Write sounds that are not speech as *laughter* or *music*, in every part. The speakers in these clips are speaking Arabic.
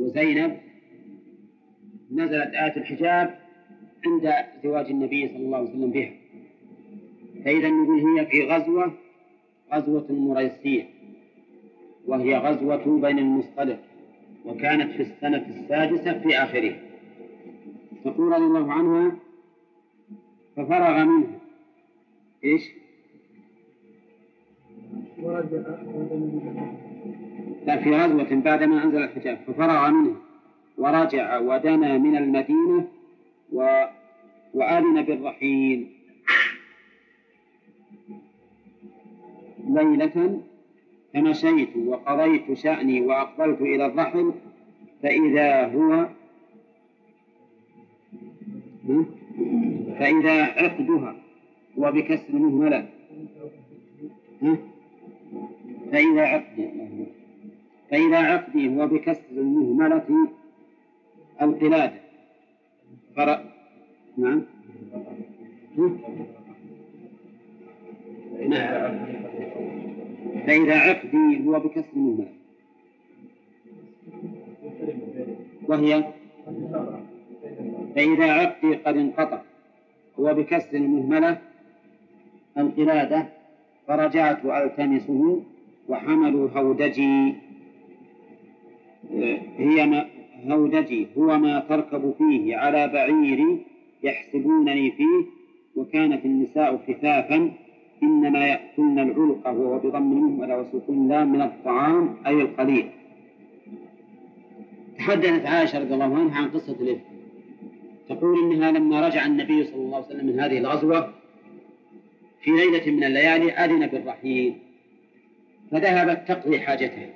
وزينب نزلت آية الحجاب عند زواج النبي صلى الله عليه وسلم بها فإذا نقول هي في غزوة غزوة المريسية وهي غزوة بني المصطلق وكانت في السنة السادسة في آخره تقول رضي الله عنها ففرغ منه ايش؟ ورجع بل في غزوة بعدما أنزل الحجاب ففرغ منه ورجع ودنا من المدينة و... وآذن بالرحيل ليلة فمشيت وقضيت شأني وأقبلت إلى الرحل فإذا هو فإذا عقدها وبكسر مهملة فإذا عقد غير عقده وبكسر المهملة أو قلادة فرأ نعم نعم عقدي هو بكسر المهملة وهي فإذا عقدي قد انقطع هو بكسر المهملة القلادة فرجعت ألتمسه وحملوا هودجي هي ما هودجي هو ما تركب فيه على بعيري يحسبونني فيه وكانت النساء خفافا إنما يأكلن العلق وهو بضم ولا وسكون لا من الطعام أي القليل تحدثت عائشة رضي الله عنها عن قصة الابن تقول إنها لما رجع النبي صلى الله عليه وسلم من هذه الغزوة في ليلة من الليالي أذن بالرحيل فذهبت تقضي حاجتها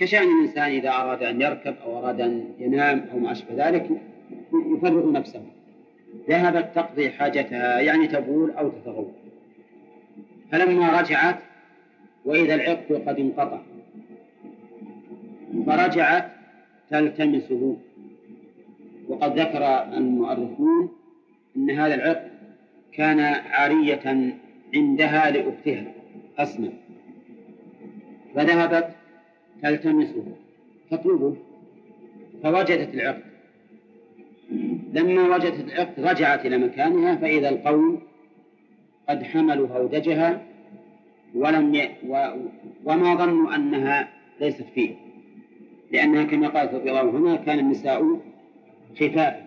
كشأن الإنسان إذا أراد أن يركب أو أراد أن ينام أو ما أشبه ذلك يفرغ نفسه ذهبت تقضي حاجتها يعني تبول أو تتغول فلما رجعت وإذا العقد قد انقطع فرجعت تلتمسه وقد ذكر المؤرخون أن هذا العقد كان عارية عندها لأختها أسمى فذهبت تلتمسه تطلبه فوجدت العقد لما وجدت العقد رجعت إلى مكانها فإذا القوم قد حملوا هودجها ولم ي... و... وما ظنوا أنها ليست فيه لأنها كما قالت رضي الله عنها كان النساء خفافا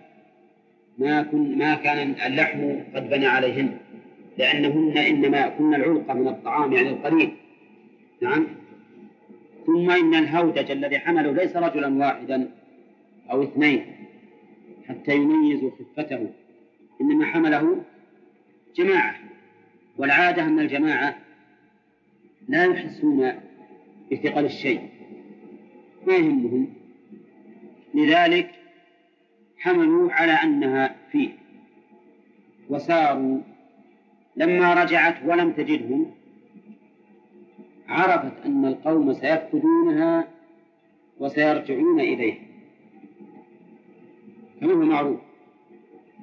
ما كن ما كان اللحم قد بنى عليهن لأنهن إنما كن العلقة من الطعام يعني القليل نعم ثم إن الهودج الذي حمله ليس رجلا واحدا أو اثنين حتى يميزوا خفته إنما حمله جماعة والعادة أن الجماعة لا يحسون بثقل الشيء ما يهمهم لذلك حملوا على أنها فيه وساروا لما رجعت ولم تجدهم عرفت أن القوم سيفقدونها وسيرجعون إليها كما هو معروف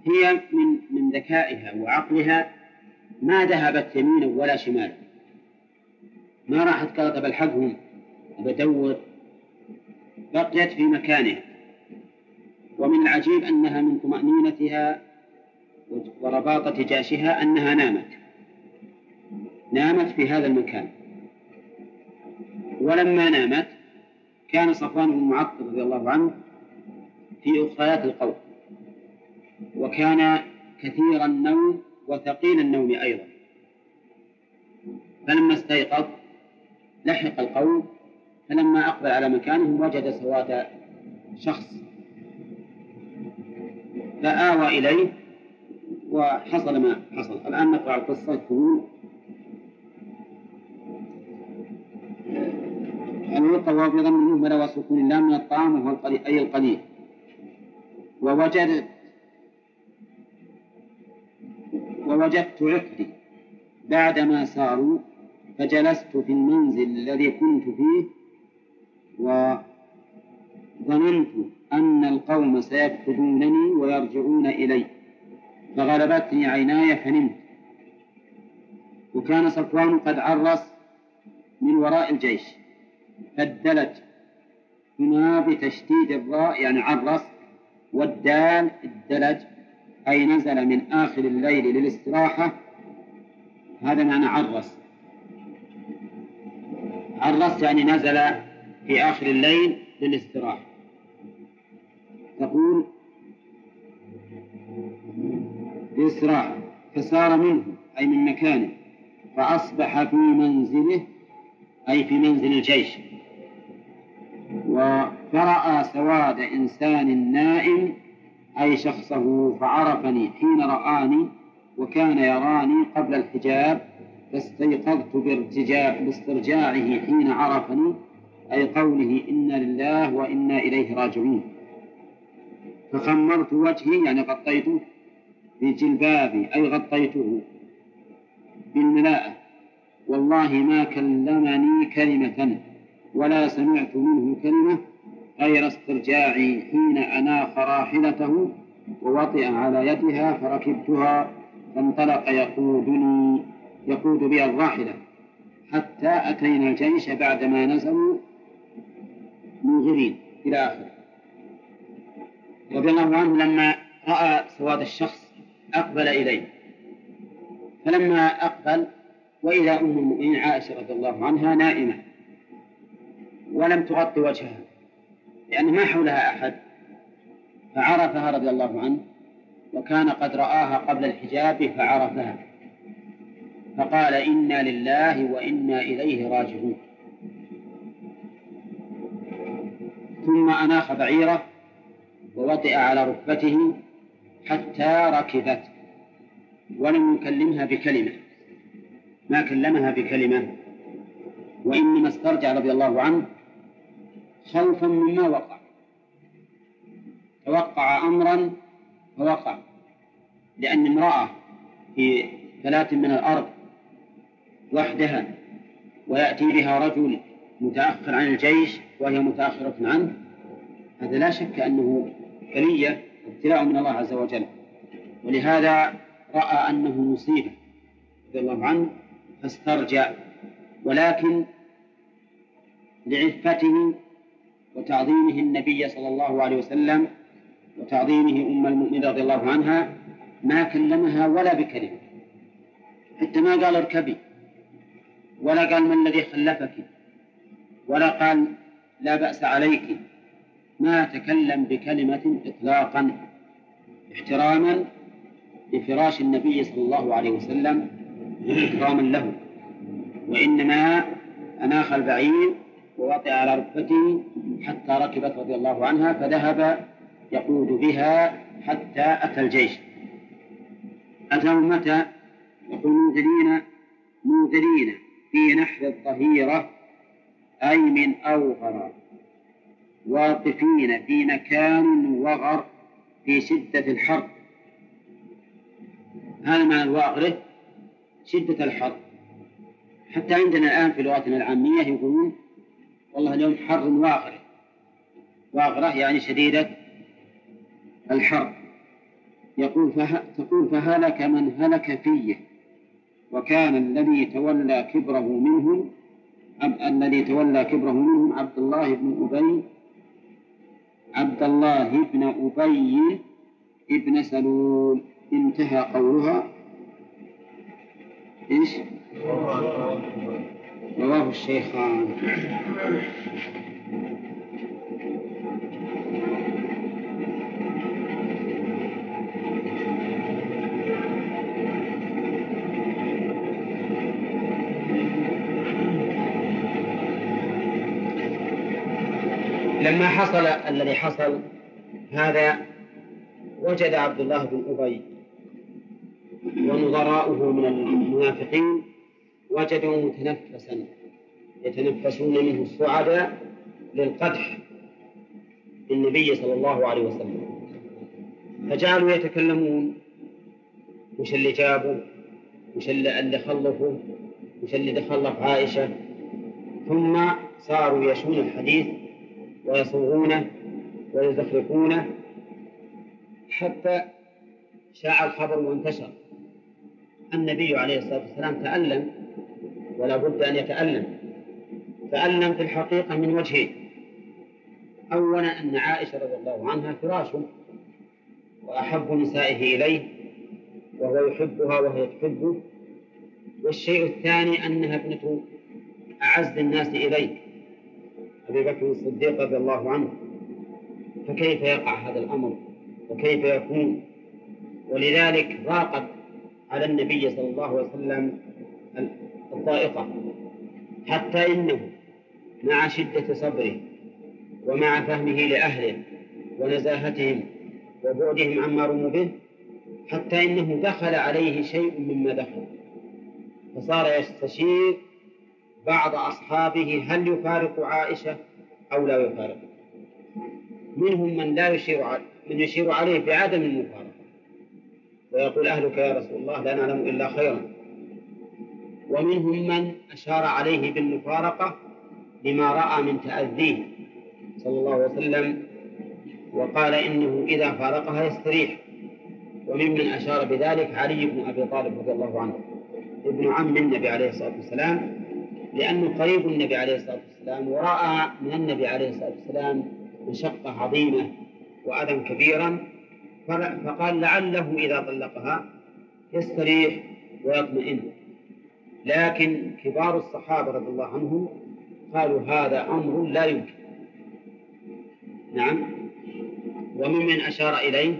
هي من من ذكائها وعقلها ما ذهبت يمينا ولا شمالا ما راحت قالت بلحقهم وبدور بقيت في مكانها ومن العجيب أنها من طمأنينتها ورباطة جاشها أنها نامت نامت في هذا المكان ولما نامت كان صفوان بن معطل رضي الله عنه في أخريات القول وكان كثير النوم وثقيل النوم أيضا فلما استيقظ لحق القوم فلما أقبل على مكانهم وجد سواد شخص فآوى إليه وحصل ما حصل الآن نقرأ القصة أن يقوى في ظن بلوى وسكون اللام من الطعام وهو أي القليل ووجد ووجدت عقدي بعدما ساروا فجلست في المنزل الذي كنت فيه وظننت أن القوم سيفقدونني ويرجعون إلي فغلبتني عيناي فنمت وكان صفوان قد عرس من وراء الجيش بدلت هنا بتشديد الراء يعني عرس والدال الدلج أي نزل من آخر الليل للاستراحة هذا معنى عرس عرس يعني نزل في آخر الليل للاستراحة تقول بإسراء فسار منه أي من مكانه فأصبح في منزله أي في منزل الجيش فرأى سواد إنسان نائم أي شخصه فعرفني حين رآني وكان يراني قبل الحجاب فاستيقظت باسترجاعه حين عرفني أي قوله إنا لله وإنا إليه راجعون فخمرت وجهي يعني غطيته بجلبابي أي غطيته بالملاءة والله ما كلمني كلمة ولا سمعت منه كلمة غير استرجاعي حين أناخ راحلته ووطئ على يدها فركبتها فانطلق يقودني يقود بي الراحلة حتى أتينا الجيش بعدما نزلوا منذرين إلى آخره رضي الله عنه لما رأى سواد الشخص أقبل إليه فلما أقبل وإلى أم المؤمنين عائشة رضي الله عنها نائمة ولم تغطي وجهها لأن ما حولها أحد فعرفها رضي الله عنه وكان قد رآها قبل الحجاب فعرفها فقال إنا لله وإنا إليه راجعون ثم أناخ بعيره ووطئ على ركبته حتى ركبت ولم يكلمها بكلمة ما كلمها بكلمة وإنما استرجع رضي الله عنه خوفا مما وقع توقع أمرا فوقع لأن امرأة في فلاة من الأرض وحدها ويأتي بها رجل متأخر عن الجيش وهي متأخرة عنه هذا لا شك أنه بلية ابتلاء من الله عز وجل ولهذا رأى أنه مصيبة رضي الله عنه فاسترجع ولكن لعفته وتعظيمه النبي صلى الله عليه وسلم وتعظيمه أم المؤمنين رضي الله عنها ما كلمها ولا بكلمة حتى ما قال اركبي ولا قال ما الذي خلفك ولا قال لا بأس عليك ما تكلم بكلمة إطلاقا احتراما لفراش النبي صلى الله عليه وسلم احتراما له وإنما أناخ البعير ووطئ على ركبته حتى ركبت رضي الله عنها فذهب يقود بها حتى أتى الجيش أتوا متى؟ يقول منذرين منذرين في نحر الظهيرة أي من أوغر واقفين في مكان وغر في شدة الحر هذا معنى الواغر شدة الحر حتى عندنا الآن في لغتنا العامية يقولون والله اليوم حر واغرة واغرة يعني شديدة الحر يقول فه... تقول فهلك من هلك فيه وكان الذي تولى كبره منهم أب... الذي تولى كبره منهم عبد الله بن أبي عبد الله بن أبي ابن سلول انتهى قولها ايش؟ رواه الشيخان لما حصل الذي حصل هذا وجد عبد الله بن أبي ونظراؤه من المنافقين وجدوا متنفسا يتنفسون منه الصعداء للقدح للنبي صلى الله عليه وسلم فجعلوا يتكلمون وش اللي جابوا وش اللي خلفوا وش اللي تخلف عائشة ثم صاروا يشون الحديث ويصوغونه ويزخرفونه حتى شاع الخبر وانتشر النبي عليه الصلاة والسلام تألم ولا بد أن يتألم تألم في الحقيقة من وجهين أولا أن عائشة رضي الله عنها فراشه وأحب نسائه إليه وهو يحبها وهي تحبه والشيء الثاني أنها ابنة أعز الناس إليه أبي بكر الصديق رضي الله عنه فكيف يقع هذا الأمر وكيف يكون ولذلك ضاقت على النبي صلى الله عليه وسلم الضائقة حتى إنه مع شدة صبره ومع فهمه لأهله ونزاهتهم وبعدهم عما رموا به حتى إنه دخل عليه شيء مما دخل فصار يستشير بعض أصحابه هل يفارق عائشة أو لا يفارق منهم من لا يشير من يشير عليه بعدم المفارقة ويقول أهلك يا رسول الله لا نعلم إلا خيرا ومنهم من أشار عليه بالمفارقة لما رأى من تأذيه صلى الله عليه وسلم وقال إنه إذا فارقها يستريح وممن أشار بذلك علي بن أبي طالب رضي الله عنه ابن عم النبي عليه الصلاة والسلام لأنه قريب النبي عليه الصلاة والسلام ورأى من النبي عليه الصلاة والسلام مشقة عظيمة وأذى كبيرا فقال لعله إذا طلقها يستريح ويطمئن لكن كبار الصحابة رضي الله عنهم قالوا هذا أمر لا يمكن نعم وممن أشار إليه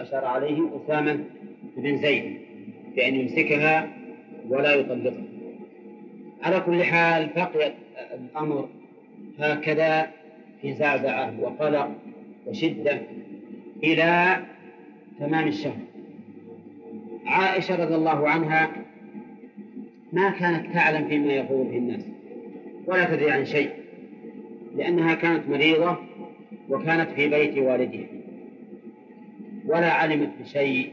أشار عليه أسامة بن زيد بأن يمسكها ولا يطلقها على كل حال بقي الأمر هكذا في زعزعة وقلق وشدة إلى تمام الشهر عائشة رضي الله عنها ما كانت تعلم فيما يقول به الناس ولا تدري عن شيء لأنها كانت مريضة وكانت في بيت والدها ولا علمت بشيء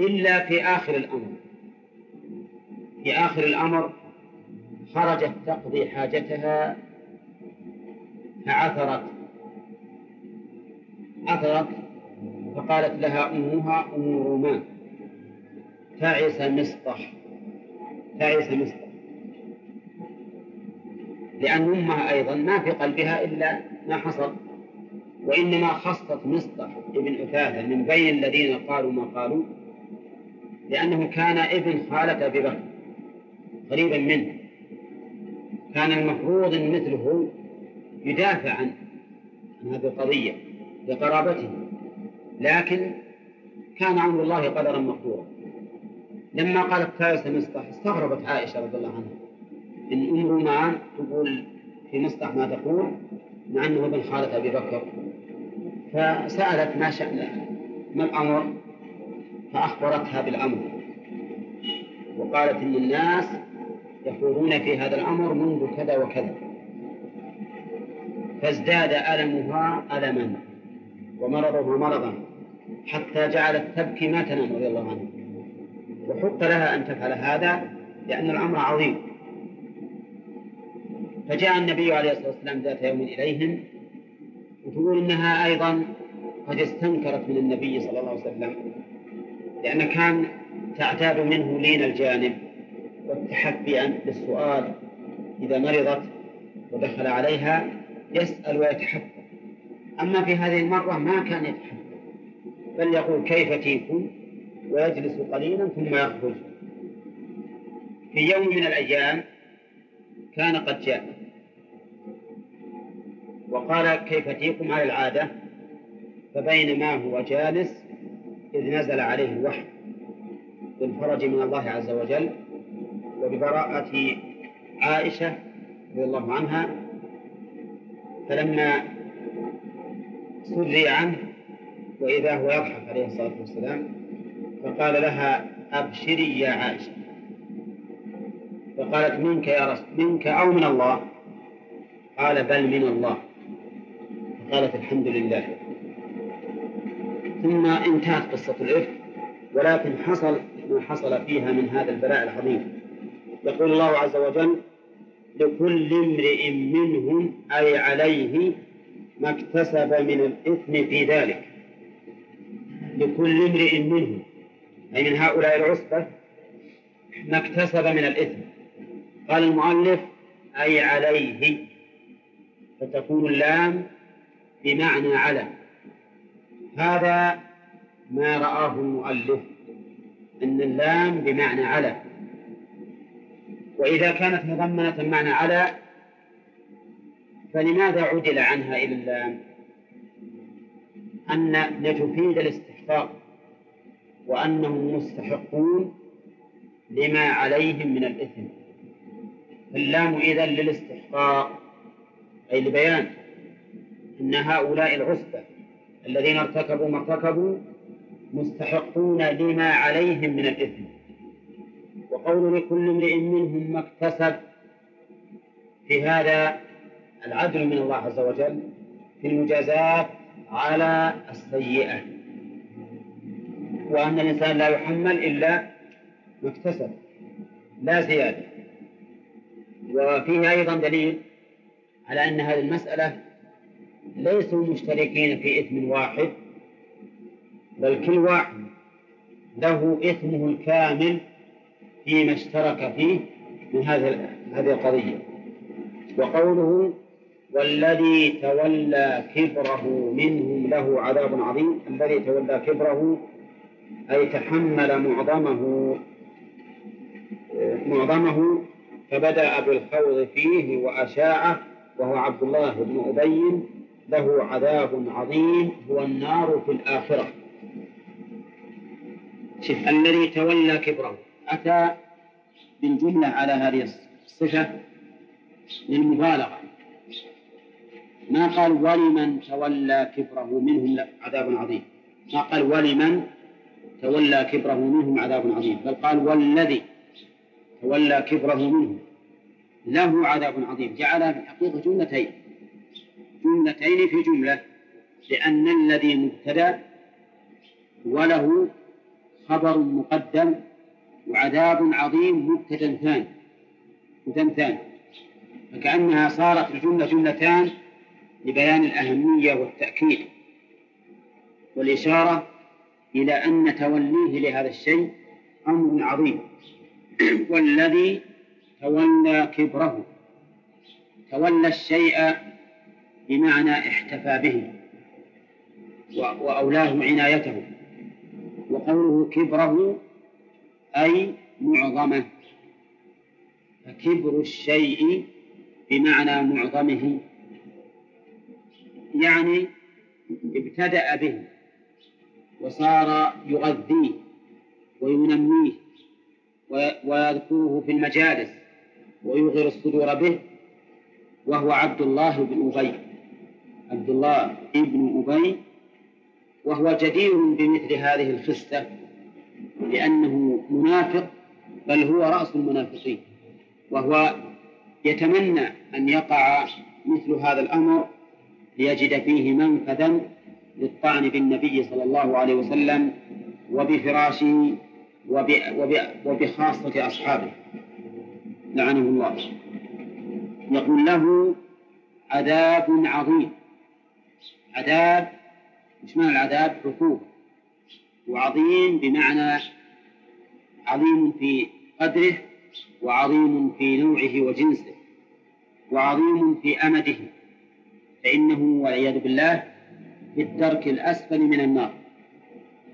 إلا في آخر الأمر في آخر الأمر خرجت تقضي حاجتها فعثرت عثرت فقالت لها أمها أم رومان تعس مسطح لا يسمى مثله لأن أمها أيضا ما في قلبها إلا ما حصل وإنما خصت مصطح ابن أثاثة من بين الذين قالوا ما قالوا لأنه كان ابن خالة أبي بكر قريبا منه كان المفروض أن مثله يدافع عن هذه القضية لقرابته لكن كان أمر الله قدرا مقدورا لما قالت فارس مصطح استغربت عائشة رضي الله عنها أن أم رومان تقول في مصطح ما تقول مع أنه ابن خالة أبي بكر فسألت ما شأن ما الأمر فأخبرتها بالأمر وقالت إن الناس يخوضون في هذا الأمر منذ كذا وكذا فازداد ألمها ألما ومرضها مرضا حتى جعلت تبكي ما تنام رضي الله عنها وحق لها أن تفعل هذا لأن الأمر عظيم فجاء النبي عليه الصلاة والسلام ذات يوم إليهم وتقول إنها أيضا قد استنكرت من النبي صلى الله عليه وسلم لأن كان تعتاد منه لين الجانب والتحفي بالسؤال إذا مرضت ودخل عليها يسأل ويتحفى أما في هذه المرة ما كان يتحفى بل يقول كيف تيكم ويجلس قليلا ثم يخرج في يوم من الأيام كان قد جاء وقال كيف تيكم على العادة فبينما هو جالس إذ نزل عليه الوحي بالفرج من الله عز وجل وببراءة عائشة رضي الله عنها فلما سري عنه وإذا هو يضحك عليه الصلاة والسلام فقال لها أبشري يا عائشة فقالت منك يا رسول منك أو من الله قال بل من الله فقالت الحمد لله ثم انتهت قصة الإفك ولكن حصل ما حصل فيها من هذا البلاء العظيم يقول الله عز وجل لكل امرئ منهم أي عليه ما اكتسب من الإثم في ذلك لكل امرئ منهم أي من هؤلاء العصبة ما اكتسب من الإثم قال المؤلف أي عليه فتكون اللام بمعنى على هذا ما رآه المؤلف أن اللام بمعنى على وإذا كانت مضمنة معنى على فلماذا عدل عنها إلى اللام؟ أن لتفيد الاستحقاق وأنهم مستحقون لما عليهم من الإثم اللام إذا للاستحقاق أي لبيان أن هؤلاء العصبة الذين ارتكبوا ما ارتكبوا مستحقون لما عليهم من الإثم وقول لكل امرئ منهم ما اكتسب في هذا العدل من الله عز وجل في المجازات على السيئة وأن الإنسان لا يحمل إلا ما اكتسب لا زيادة وفيه أيضا دليل على أن هذه المسألة ليسوا مشتركين في إثم واحد بل كل واحد له إثمه الكامل فيما اشترك فيه من هذه هذه القضية وقوله والذي تولى كبره منهم له عذاب عظيم الذي تولى كبره أي تحمل معظمه آه، معظمه فبدأ بالخوض فيه وأشاعه وهو عبد الله بن أبي له عذاب عظيم هو النار في الآخرة الذي تولى كبره أتى بالجملة على هذه الصفة للمبالغة ما قال ولمن تولى كبره منهم عذاب عظيم ما قال ولمن تولى كبره منهم عذاب عظيم بل قال والذي تولى كبره منهم له عذاب عظيم جعلها في الحقيقة جملتين جملتين في جملة لأن الذي مبتدأ وله خبر مقدم وعذاب عظيم مبتدا ثاني مبتدا ثاني فكأنها صارت الجملة جملتان لبيان الأهمية والتأكيد والإشارة إلى أن توليه لهذا الشيء أمر عظيم *clears throat* والذي تولى كبره تولى الشيء بمعنى احتفى به وأولاه عنايته وقوله كبره أي معظمه فكبر الشيء بمعنى معظمه يعني ابتدأ به وصار يغذيه وينميه ويذكره في المجالس ويغر الصدور به وهو عبد الله بن أبي عبد الله بن أبي وهو جدير بمثل هذه الخصة لأنه منافق بل هو رأس المنافقين وهو يتمنى أن يقع مثل هذا الأمر ليجد فيه منفذا للطعن بالنبي صلى الله عليه وسلم وبفراشه وب... وب... وبخاصة أصحابه لعنه الله يقول له عذاب عظيم عذاب ايش معنى العذاب عقوبة وعظيم بمعنى عظيم في قدره وعظيم في نوعه وجنسه وعظيم في أمده فإنه والعياذ بالله بالدرك الأسفل من النار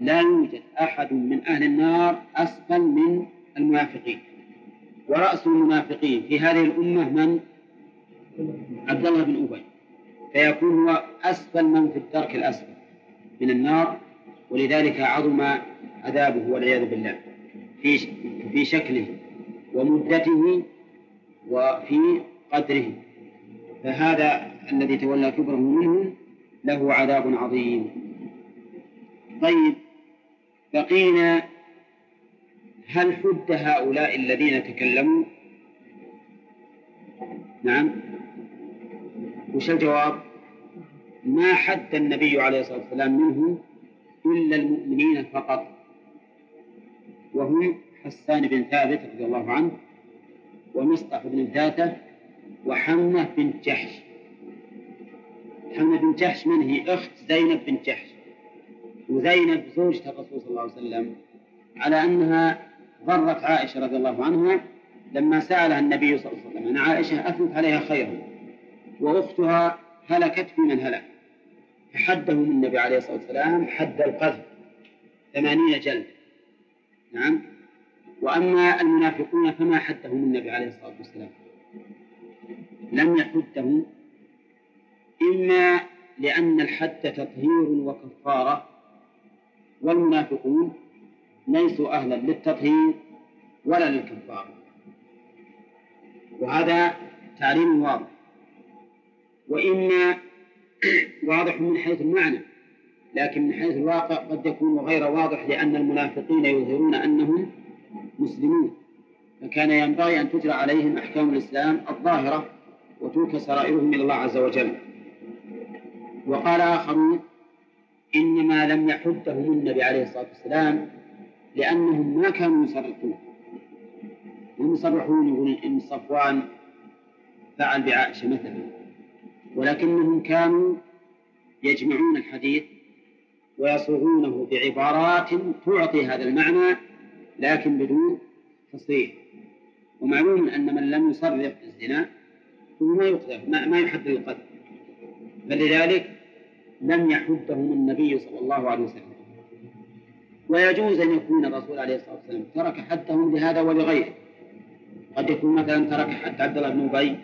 لا يوجد أحد من أهل النار أسفل من المنافقين ورأس المنافقين في هذه الأمة من؟ عبد الله بن أبي فيكون هو أسفل من في الدرك الأسفل من النار ولذلك عظم عذابه والعياذ بالله في في شكله ومدته وفي قدره فهذا الذي تولى كبره منهم له عذاب عظيم طيب بقينا هل حد هؤلاء الذين تكلموا نعم وش الجواب ما حد النبي عليه الصلاة والسلام منهم إلا المؤمنين فقط وهم حسان بن ثابت رضي الله عنه ومصطفى بن ذاته وحمة بن جحش محمد بن جحش من هي أخت زينب بن جحش وزينب زوجة الرسول صلى الله عليه وسلم على أنها ضرت عائشة رضي الله عنها لما سألها النبي صلى الله عليه وسلم أن عائشة أثنت عليها خيرا وأختها هلكت في من هلك فحدهم النبي عليه الصلاة والسلام حد القذف ثمانين جلد نعم وأما المنافقون فما حدهم النبي عليه الصلاة والسلام لم يحدهم إما لأن الحد تطهير وكفارة والمنافقون ليسوا أهلا للتطهير ولا للكفارة وهذا تعليم واضح وإما *clears throat* واضح من حيث المعنى لكن من حيث الواقع قد يكون غير واضح لأن المنافقين يظهرون أنهم مسلمون فكان ينبغي أن تجرى عليهم أحكام الإسلام الظاهرة وتوكى سرائرهم إلى الله عز وجل وقال آخرون إنما لم يحدهم النبي عليه الصلاة والسلام لأنهم ما كانوا يصرحون هم يصرحون يقولون إن صفوان فعل بعائشة مثلا ولكنهم كانوا يجمعون الحديث ويصوغونه بعبارات تعطي هذا المعنى لكن بدون تصريح ومعلوم أن من لم يصرح بالزنا فهو ما يقذف ما, ما يحدد القذف فلذلك لم يحبهم النبي صلى الله عليه وسلم ويجوز أن يكون الرسول عليه الصلاة والسلام ترك حدهم لهذا ولغيره قد يكون مثلا ترك حد عبد الله بن أبي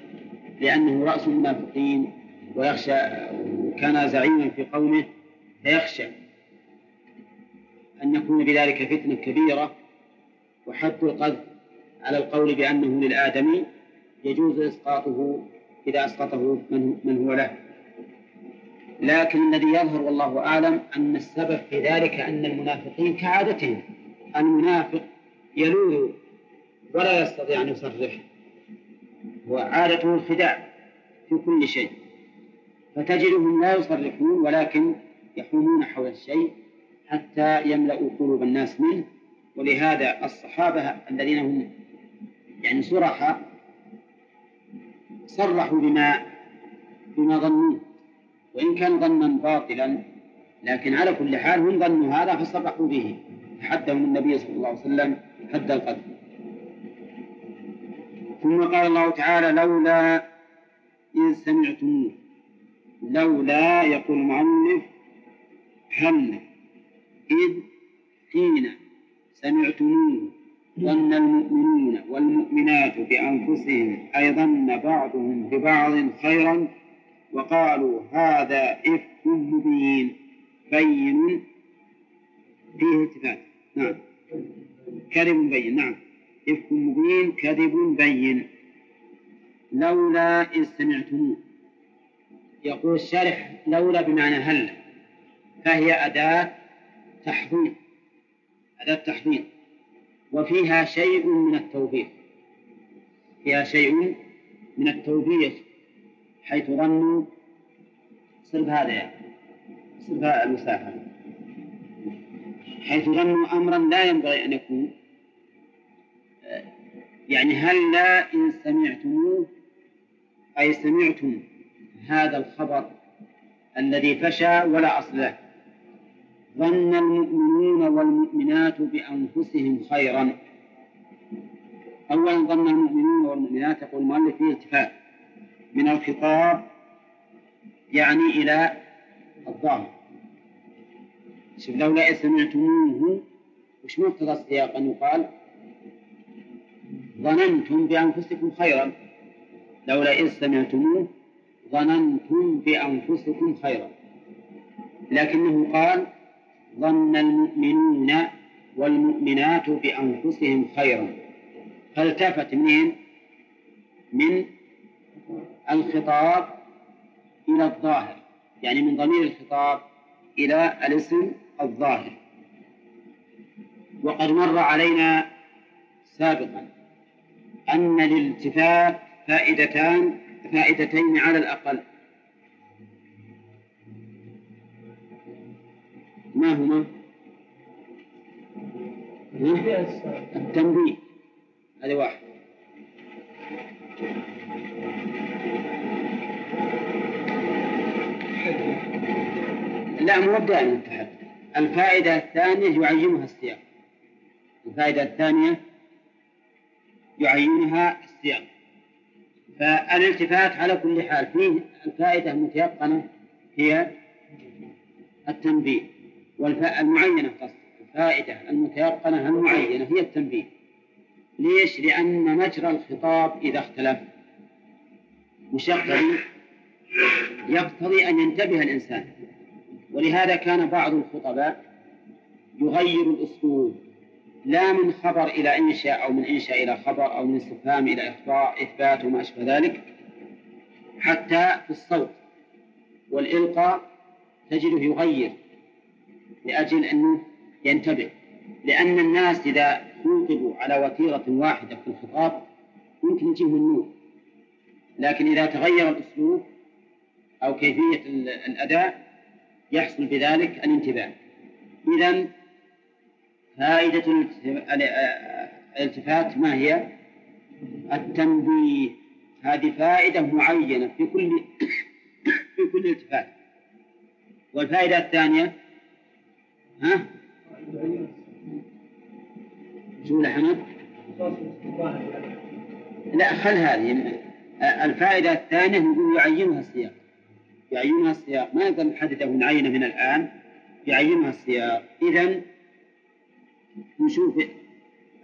لأنه رأس المنافقين ويخشى وكان زعيما في قومه فيخشى أن يكون بذلك فتنة كبيرة وحد القذف على القول بأنه للآدمي يجوز إسقاطه إذا أسقطه من هو له لكن الذي يظهر والله أعلم أن السبب في ذلك أن المنافقين كعادتهم المنافق يلوذ ولا يستطيع أن يصرح وعادته الخداع في كل شيء فتجدهم لا يصرحون ولكن يحومون حول الشيء حتى يملأوا قلوب الناس منه ولهذا الصحابة الذين هم يعني سرحاء صرحوا بما بما ظنوه وإن كان ظنا باطلا لكن على كل حال هم ظنوا هذا فصرحوا به حدهم النبي صلى الله عليه وسلم حد القدر ثم قال الله تعالى لولا إن سمعتموه لولا يقول المؤلف هل إذ حين سمعتموه ظن المؤمنون والمؤمنات بأنفسهم أي ظن بعضهم ببعض خيرا وقالوا هذا إفك مبين بين فيه التفات نعم كذب بين نعم إفك مبين كذب بين لولا إن سمعتموه يقول الشارح لولا بمعنى هلا فهي أداة تحضير أداة تحضير وفيها شيء من التوبيخ فيها شيء من التوبيخ حيث ظنوا صرف هذا يعني صرف المسافة حيث ظنوا أمرا لا ينبغي أن يكون يعني هل لا إن سمعتموه أي سمعتم هذا الخبر الذي فشى ولا أصل له ظن المؤمنون والمؤمنات بأنفسهم خيرا أولا ظن المؤمنون والمؤمنات يقول المؤلف فيه اتفاق من الخطاب يعني إلى الظاهر شوف لولا سمعتموه وش مقتضى السياق أن يقال ظننتم بأنفسكم خيرا لولا إذ سمعتموه ظننتم بأنفسكم خيرا لكنه قال ظن المؤمنون والمؤمنات بأنفسهم خيرا فالتفت منين؟ من الخطاب إلى الظاهر يعني من ضمير الخطاب إلى الاسم الظاهر وقد مر علينا سابقا أن للالتفات فائدتان فائدتين على الأقل ما هما؟ التنبيه هذا واحد لا مو دائما التحدي الفائدة الثانية يعينها السياق الفائدة الثانية يعينها السياق فالالتفات على كل حال فيه الفائدة المتيقنة هي التنبيه المعينة قصد الفائدة المتيقنة المعينة هي التنبيه ليش؟ لأن مجرى الخطاب إذا اختلف مش يقتضي يقتضي أن ينتبه الإنسان ولهذا كان بعض الخطباء يغير الأسلوب لا من خبر إلى إنشاء أو من إنشاء إلى خبر أو من استفهام إلى إخبار إثبات وما أشبه ذلك حتى في الصوت والإلقاء تجده يغير لأجل أنه ينتبه لأن الناس إذا خوطبوا على وتيرة واحدة في الخطاب يمكن يجيهم النور لكن إذا تغير الأسلوب أو كيفية الأداء يحصل بذلك الانتباه إذا فائدة آه، آه، الالتفات ما هي؟ التنبيه هذه فائدة معينة في كل *coughs* في كل التفات والفائدة الثانية ها؟ شو حمد؟ لا خل هذه آه، الفائدة الثانية نقول يعينها السياق يعينها السياق ما يقدر نحدده من عينه من الآن يعينها السياق إذا نشوف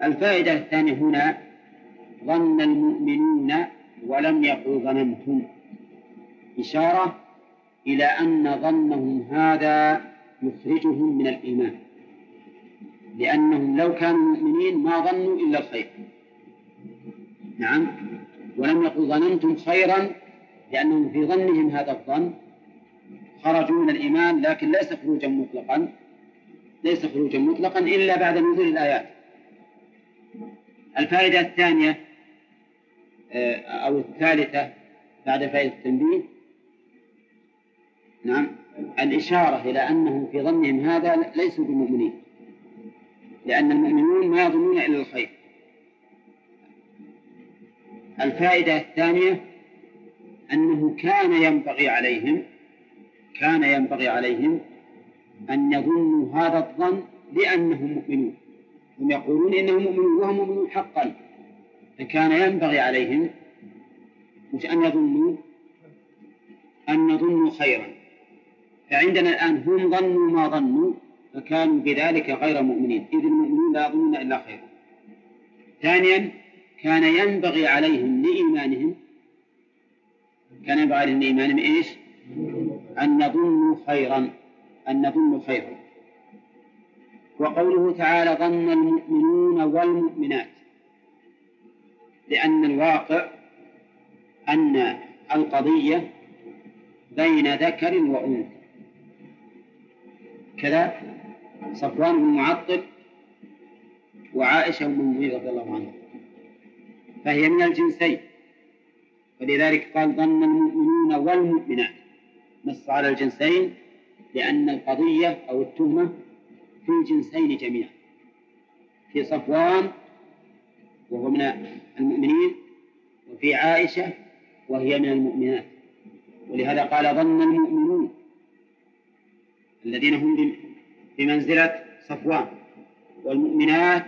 الفائدة الثانية هنا ظن المؤمنون ولم يقل ظننتم إشارة إلى أن ظنهم هذا يخرجهم من الإيمان لأنهم لو كانوا مؤمنين ما ظنوا إلا الخير نعم ولم يقل ظننتم خيرا لأنهم في ظنهم هذا الظن خرجوا من الإيمان لكن ليس خروجا مطلقا ليس خروجا مطلقا إلا بعد نزول الآيات الفائدة الثانية آه، أو الثالثة بعد فائدة التنبيه نعم الإشارة إلى أنهم في ظنهم هذا ليسوا بمؤمنين لأن المؤمنون ما يظنون إلا الخير الفائدة الثانية أنه كان ينبغي عليهم كان ينبغي عليهم أن يظنوا هذا الظن لأنهم مؤمنون هم يقولون إنهم مؤمنون وهم مؤمنون حقا فكان ينبغي عليهم مش أن يظنوا أن يظنوا خيرا فعندنا الآن هم ظنوا ما ظنوا فكانوا بذلك غير مؤمنين إذ المؤمنون لا يظنون إلا خيرا ثانيا كان ينبغي عليهم لإيمانهم كان ينبغي للإيمان إيش؟ أن نظن خيرا أن نظن خيرا وقوله تعالى ظن المؤمنون والمؤمنات لأن الواقع أن القضية بين ذكر وأنثى كذا صفوان بن معطل وعائشة بن مغيرة رضي الله عنها فهي من الجنسين فلذلك قال ظن المؤمنون والمؤمنات نص على الجنسين لأن القضية أو التهمة في الجنسين جميعا في صفوان وهو من المؤمنين وفي عائشة وهي من المؤمنات ولهذا قال ظن المؤمنون الذين هم بمنزلة صفوان والمؤمنات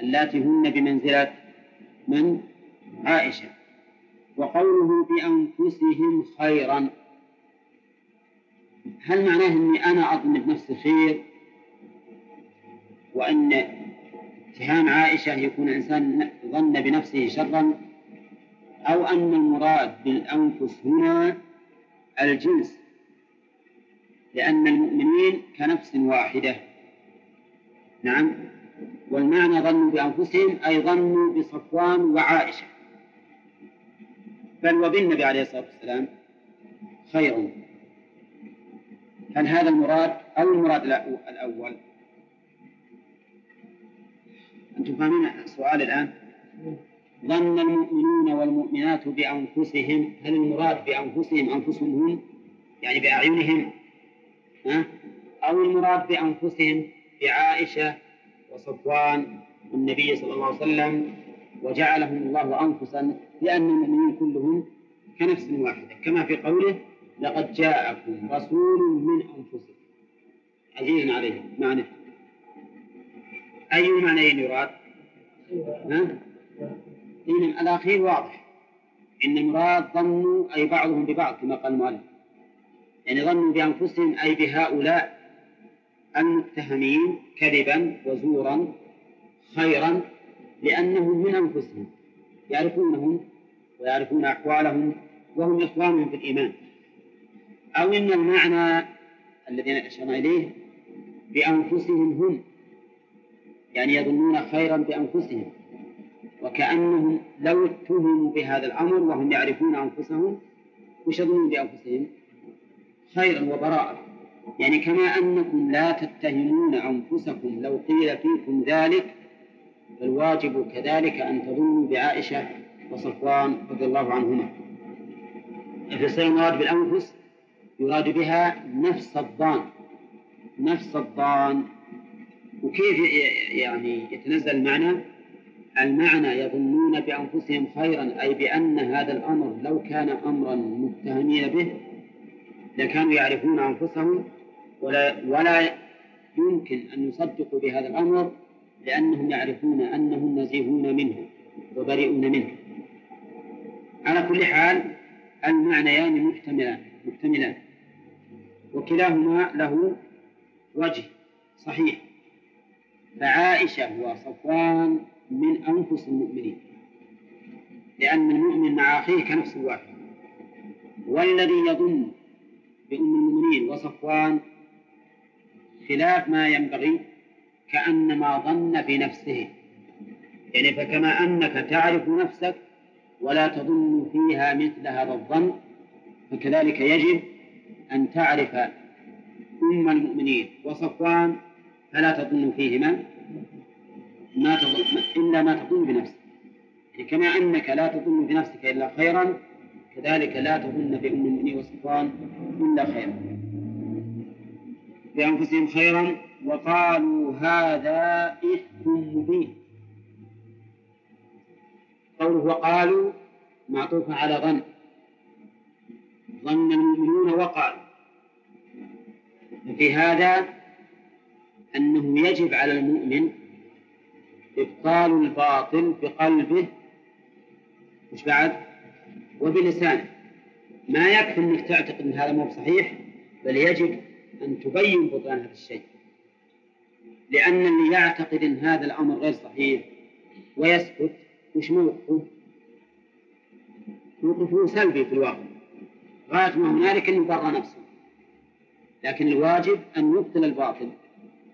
اللاتي هن بمنزلة من عائشة وقوله بأنفسهم خيرا هل معناه أني أنا أظن بنفسي خير وأن اتهام عائشة يكون الإنسان ظن بنفسه شرا أو أن المراد بالأنفس هنا الجنس لأن المؤمنين كنفس واحدة نعم والمعنى ظنوا بأنفسهم أي ظنوا بصفوان وعائشة بل وبالنبي عليه الصلاة والسلام خير هل هذا المراد أو المراد الأول أنتم فاهمين السؤال الآن ظن المؤمنون والمؤمنات بأنفسهم هل المراد بأنفسهم أنفسهم هم يعني بأعينهم ها؟ أو المراد بأنفسهم بعائشة وصفوان والنبي صلى الله عليه وسلم وجعلهم الله أنفسا لأن المؤمنين كلهم كنفس واحدة كما في قوله لقد جاءكم رسول من أنفسكم عزيز عليه معنى أي معنيين يراد؟ ها؟ إذن إيه، الأخير واضح إن المراد ظنوا أي بعضهم ببعض كما قال المؤلف يعني ظنوا بأنفسهم أي بهؤلاء المتهمين كذبا وزورا خيرا لأنهم من أنفسهم يعرفونهم ويعرفون أقوالهم وهم إخوانهم في الإيمان أو إن المعنى الذي أشرنا إليه بأنفسهم هم يعني يظنون خيرا بأنفسهم وكأنهم لو اتهموا بهذا الأمر وهم يعرفون أنفسهم وش يظنون بأنفسهم خيرا وبراءة يعني كما أنكم لا تتهمون أنفسكم لو قيل فيكم ذلك فالواجب كذلك أن تظن بعائشة وصفوان رضي الله عنهما فالسر المراد بالأنفس يراد بها نفس الضان نفس الضان وكيف يعني يتنزل المعنى المعنى يظنون بأنفسهم خيرا أي بأن هذا الأمر لو كان أمرا متهمين به لكانوا يعرفون أنفسهم ولا, ولا يمكن أن يصدقوا بهذا الأمر لأنهم يعرفون أنهم نزيهون منه وبريئون منه على كل حال المعنيان محتملان محتملان وكلاهما له وجه صحيح فعائشة وصفوان من أنفس المؤمنين لأن المؤمن مع أخيه كنفس واحد والذي يظن بأم المؤمنين وصفوان خلاف ما ينبغي كأنما ظن في نفسه يعني فكما أنك تعرف نفسك ولا تظن فيها مثل هذا الظن فكذلك يجب أن تعرف أم المؤمنين وصفوان فلا تظن فيهما ما تظن إلا ما تظن بنفسك يعني كما أنك لا تظن بنفسك إلا خيرا كذلك لا تظن بأم المؤمنين وصفوان إلا خيرا بأنفسهم خيرا وقالوا هذا إفك مبين قوله وقالوا معطوف على ظن ظن المؤمنون وقالوا وفي هذا أنه يجب على المؤمن إبطال الباطل بقلبه مش بعد وبلسانه ما يكفي أنك تعتقد أن هذا مو صحيح بل يجب أن تبين بطلان هذا الشيء لأن اللي يعتقد أن هذا الأمر غير صحيح ويسكت وش موقفه؟ موقفه سلبي في الواقع غاية ما هنالك أن يبرى نفسه لكن الواجب أن يبطل الباطل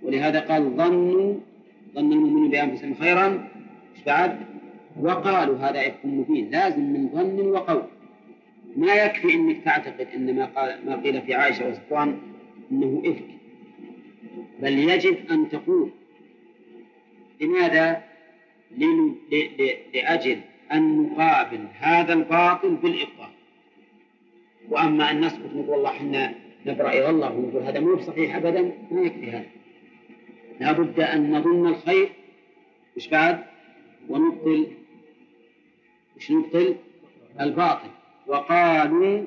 ولهذا قال ظنوا ظن المؤمنون بأنفسهم خيرا ايش بعد؟ وقالوا هذا إفك مبين لازم من ظن وقول ما يكفي أنك تعتقد أن ما قال ما قيل في عائشة وصفوان أنه إفك بل يجب أن تقول لماذا لأجل أن نقابل هذا الباطل بالإبطال وأما أن نسكت نقول والله احنا نبرأ إلى الله ونقول هذا مو صحيح أبدا ما يكفي هذا لابد أن نظن الخير إيش بعد ونبطل إيش نبطل الباطل وقالوا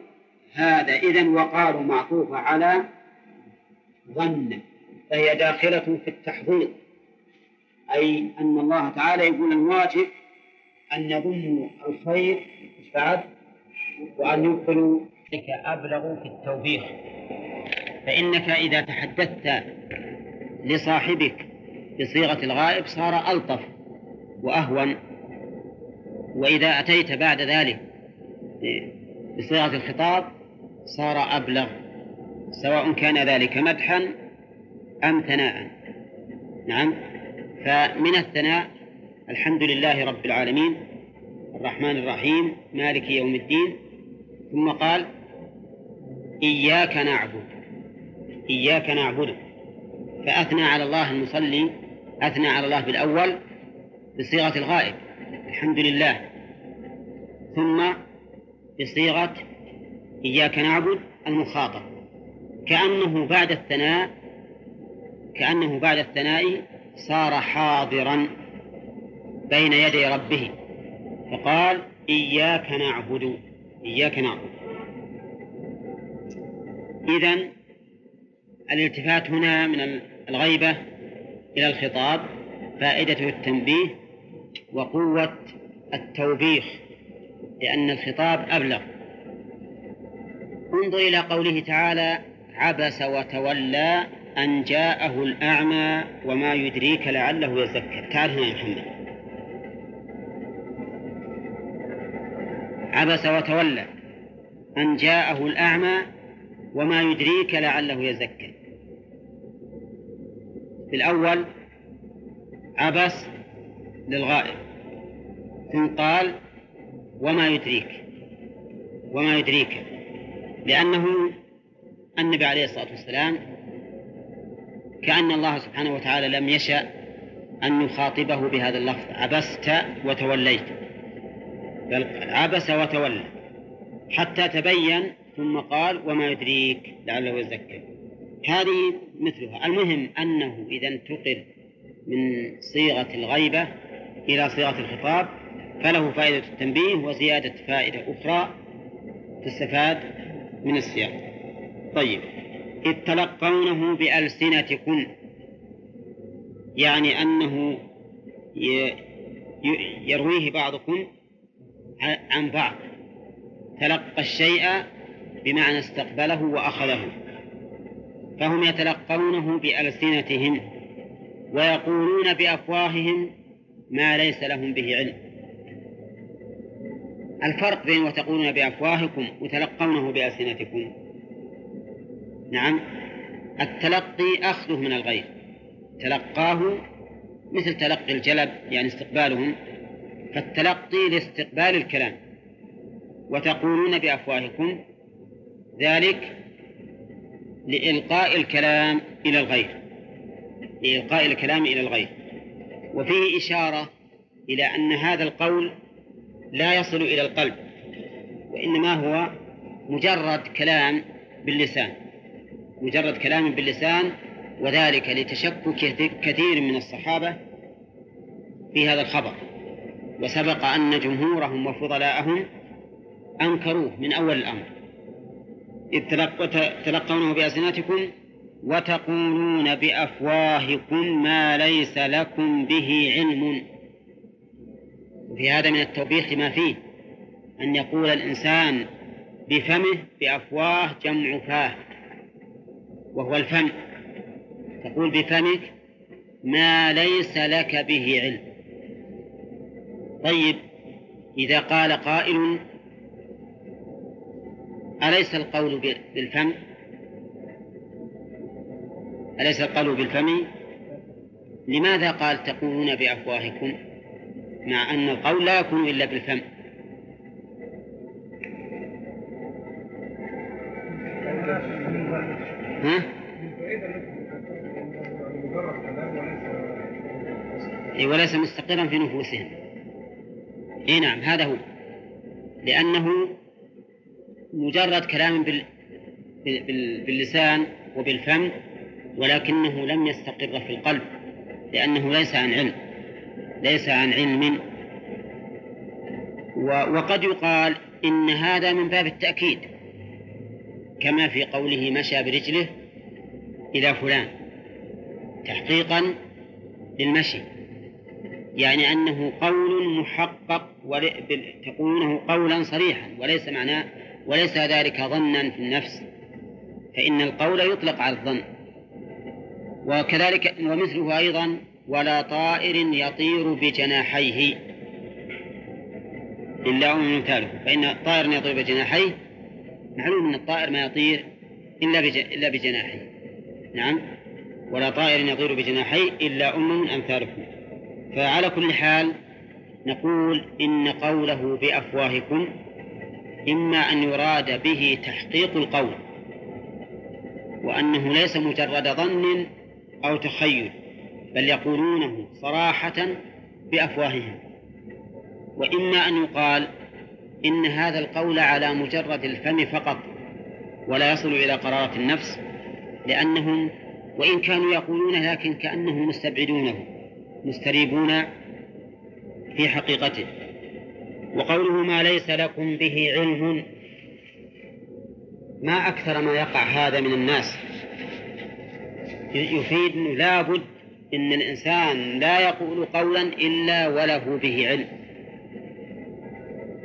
هذا إذا وقالوا معطوفة على ظن فهي داخلة في التحضير أي أن الله تعالى يقول الواجب أن يظنوا الخير بعد وأن يبطلوا ذلك أبلغ في التوبيخ فإنك إذا تحدثت لصاحبك بصيغة الغائب صار ألطف وأهون وإذا أتيت بعد ذلك بصيغة الخطاب صار أبلغ سواء كان ذلك مدحا أم ثناء نعم فمن الثناء الحمد لله رب العالمين الرحمن الرحيم مالك يوم الدين ثم قال إياك نعبد إياك نعبد فأثنى على الله المصلي أثنى على الله بالأول بصيغة الغائب الحمد لله ثم بصيغة إياك نعبد المخاطب كأنه بعد الثناء كأنه بعد الثناء صار حاضرا بين يدي ربه فقال إياك نعبد إياك نعبد إذا الالتفات هنا من الغيبة إلى الخطاب فائدته التنبيه وقوة التوبيخ لأن الخطاب أبلغ انظر إلى قوله تعالى عبس وتولى أن جاءه الأعمى وما يدريك لعله يزكى هنا يا محمد عبس وتولى أن جاءه الأعمى وما يدريك لعله يزكى في الأول عبس للغائب ثم قال وما يدريك وما يدريك لأنه النبي عليه الصلاة والسلام كأن الله سبحانه وتعالى لم يشأ أن يخاطبه بهذا اللفظ عبست وتوليت بل عبس وتولى حتى تبين ثم قال وما يدريك لعله يزكى هذه مثلها المهم أنه إذا انتقل من صيغة الغيبة إلى صيغة الخطاب فله فائدة التنبيه وزيادة فائدة أخرى تستفاد من السياق طيب إذ تلقونه بألسنتكم يعني أنه يرويه بعضكم عن بعض تلقى الشيء بمعنى استقبله وأخذه فهم يتلقونه بألسنتهم ويقولون بأفواههم ما ليس لهم به علم الفرق بين وتقولون بأفواهكم وتلقونه بألسنتكم نعم التلقي أخذه من الغير تلقاه مثل تلقي الجلب يعني استقبالهم فالتلقي لاستقبال الكلام وتقولون بأفواهكم ذلك لإلقاء الكلام إلى الغير لإلقاء الكلام إلى الغير وفيه إشارة إلى أن هذا القول لا يصل إلى القلب وإنما هو مجرد كلام باللسان مجرد كلام باللسان وذلك لتشكك كثير من الصحابة في هذا الخبر وسبق أن جمهورهم وفضلاءهم أنكروه من أول الأمر إذ تلقونه بألسنتكم وتقولون بأفواهكم ما ليس لكم به علم وفي هذا من التوبيخ ما فيه أن يقول الإنسان بفمه بأفواه جمع فاه وهو الفم تقول بفمك ما ليس لك به علم طيب إذا قال قائل أليس القول بالفم أليس القول بالفم لماذا قال تقولون بأفواهكم مع أن القول لا يكون إلا بالفم ها؟ إيه؟ إيه، وليس مستقرا في نفوسهم اي نعم هذا هو لأنه مجرد كلام بال... بال... باللسان وبالفم ولكنه لم يستقر في القلب لأنه ليس عن علم ليس عن علم و... وقد يقال إن هذا من باب التأكيد كما في قوله مشى برجله إلى فلان تحقيقا للمشي يعني أنه قول محقق تقولونه قولا صريحا وليس معناه وليس ذلك ظنا في النفس فإن القول يطلق على الظن وكذلك ومثله أيضا ولا طائر يطير بجناحيه إلا ومن مثاله فإن الطائر يطير بجناحيه معلوم أن الطائر ما يطير إلا إلا بجناحيه نعم ولا طائر يطير بجناحيه إلا ام من أمثالكم فعلى كل حال نقول إن قوله بأفواهكم إما أن يراد به تحقيق القول وأنه ليس مجرد ظن أو تخيل بل يقولونه صراحة بأفواههم وإما أن يقال إن هذا القول على مجرد الفم فقط ولا يصل إلى قرارة النفس لأنهم وإن كانوا يقولونه لكن كأنهم مستبعدونه مستريبون في حقيقته وقوله ما ليس لكم به علم ما أكثر ما يقع هذا من الناس يفيد أنه لابد أن الإنسان لا يقول قولا إلا وله به علم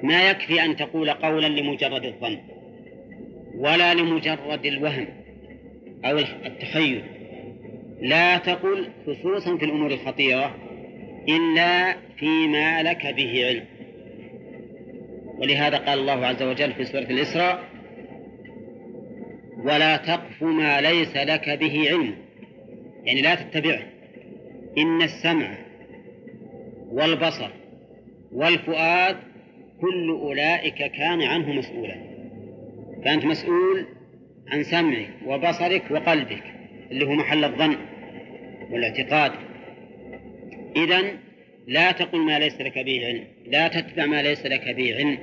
ما يكفي أن تقول قولا لمجرد الظن ولا لمجرد الوهم أو التخيل لا تقل خصوصا في الأمور الخطيرة إلا فيما لك به علم ولهذا قال الله عز وجل في سورة الإسراء ولا تقف ما ليس لك به علم يعني لا تتبعه إن السمع والبصر والفؤاد كل أولئك كان عنه مسؤولا فأنت مسؤول عن سمعك وبصرك وقلبك اللي هو محل الظن والاعتقاد إذا لا تقل ما ليس لك به علم لا تتبع ما ليس لك به علم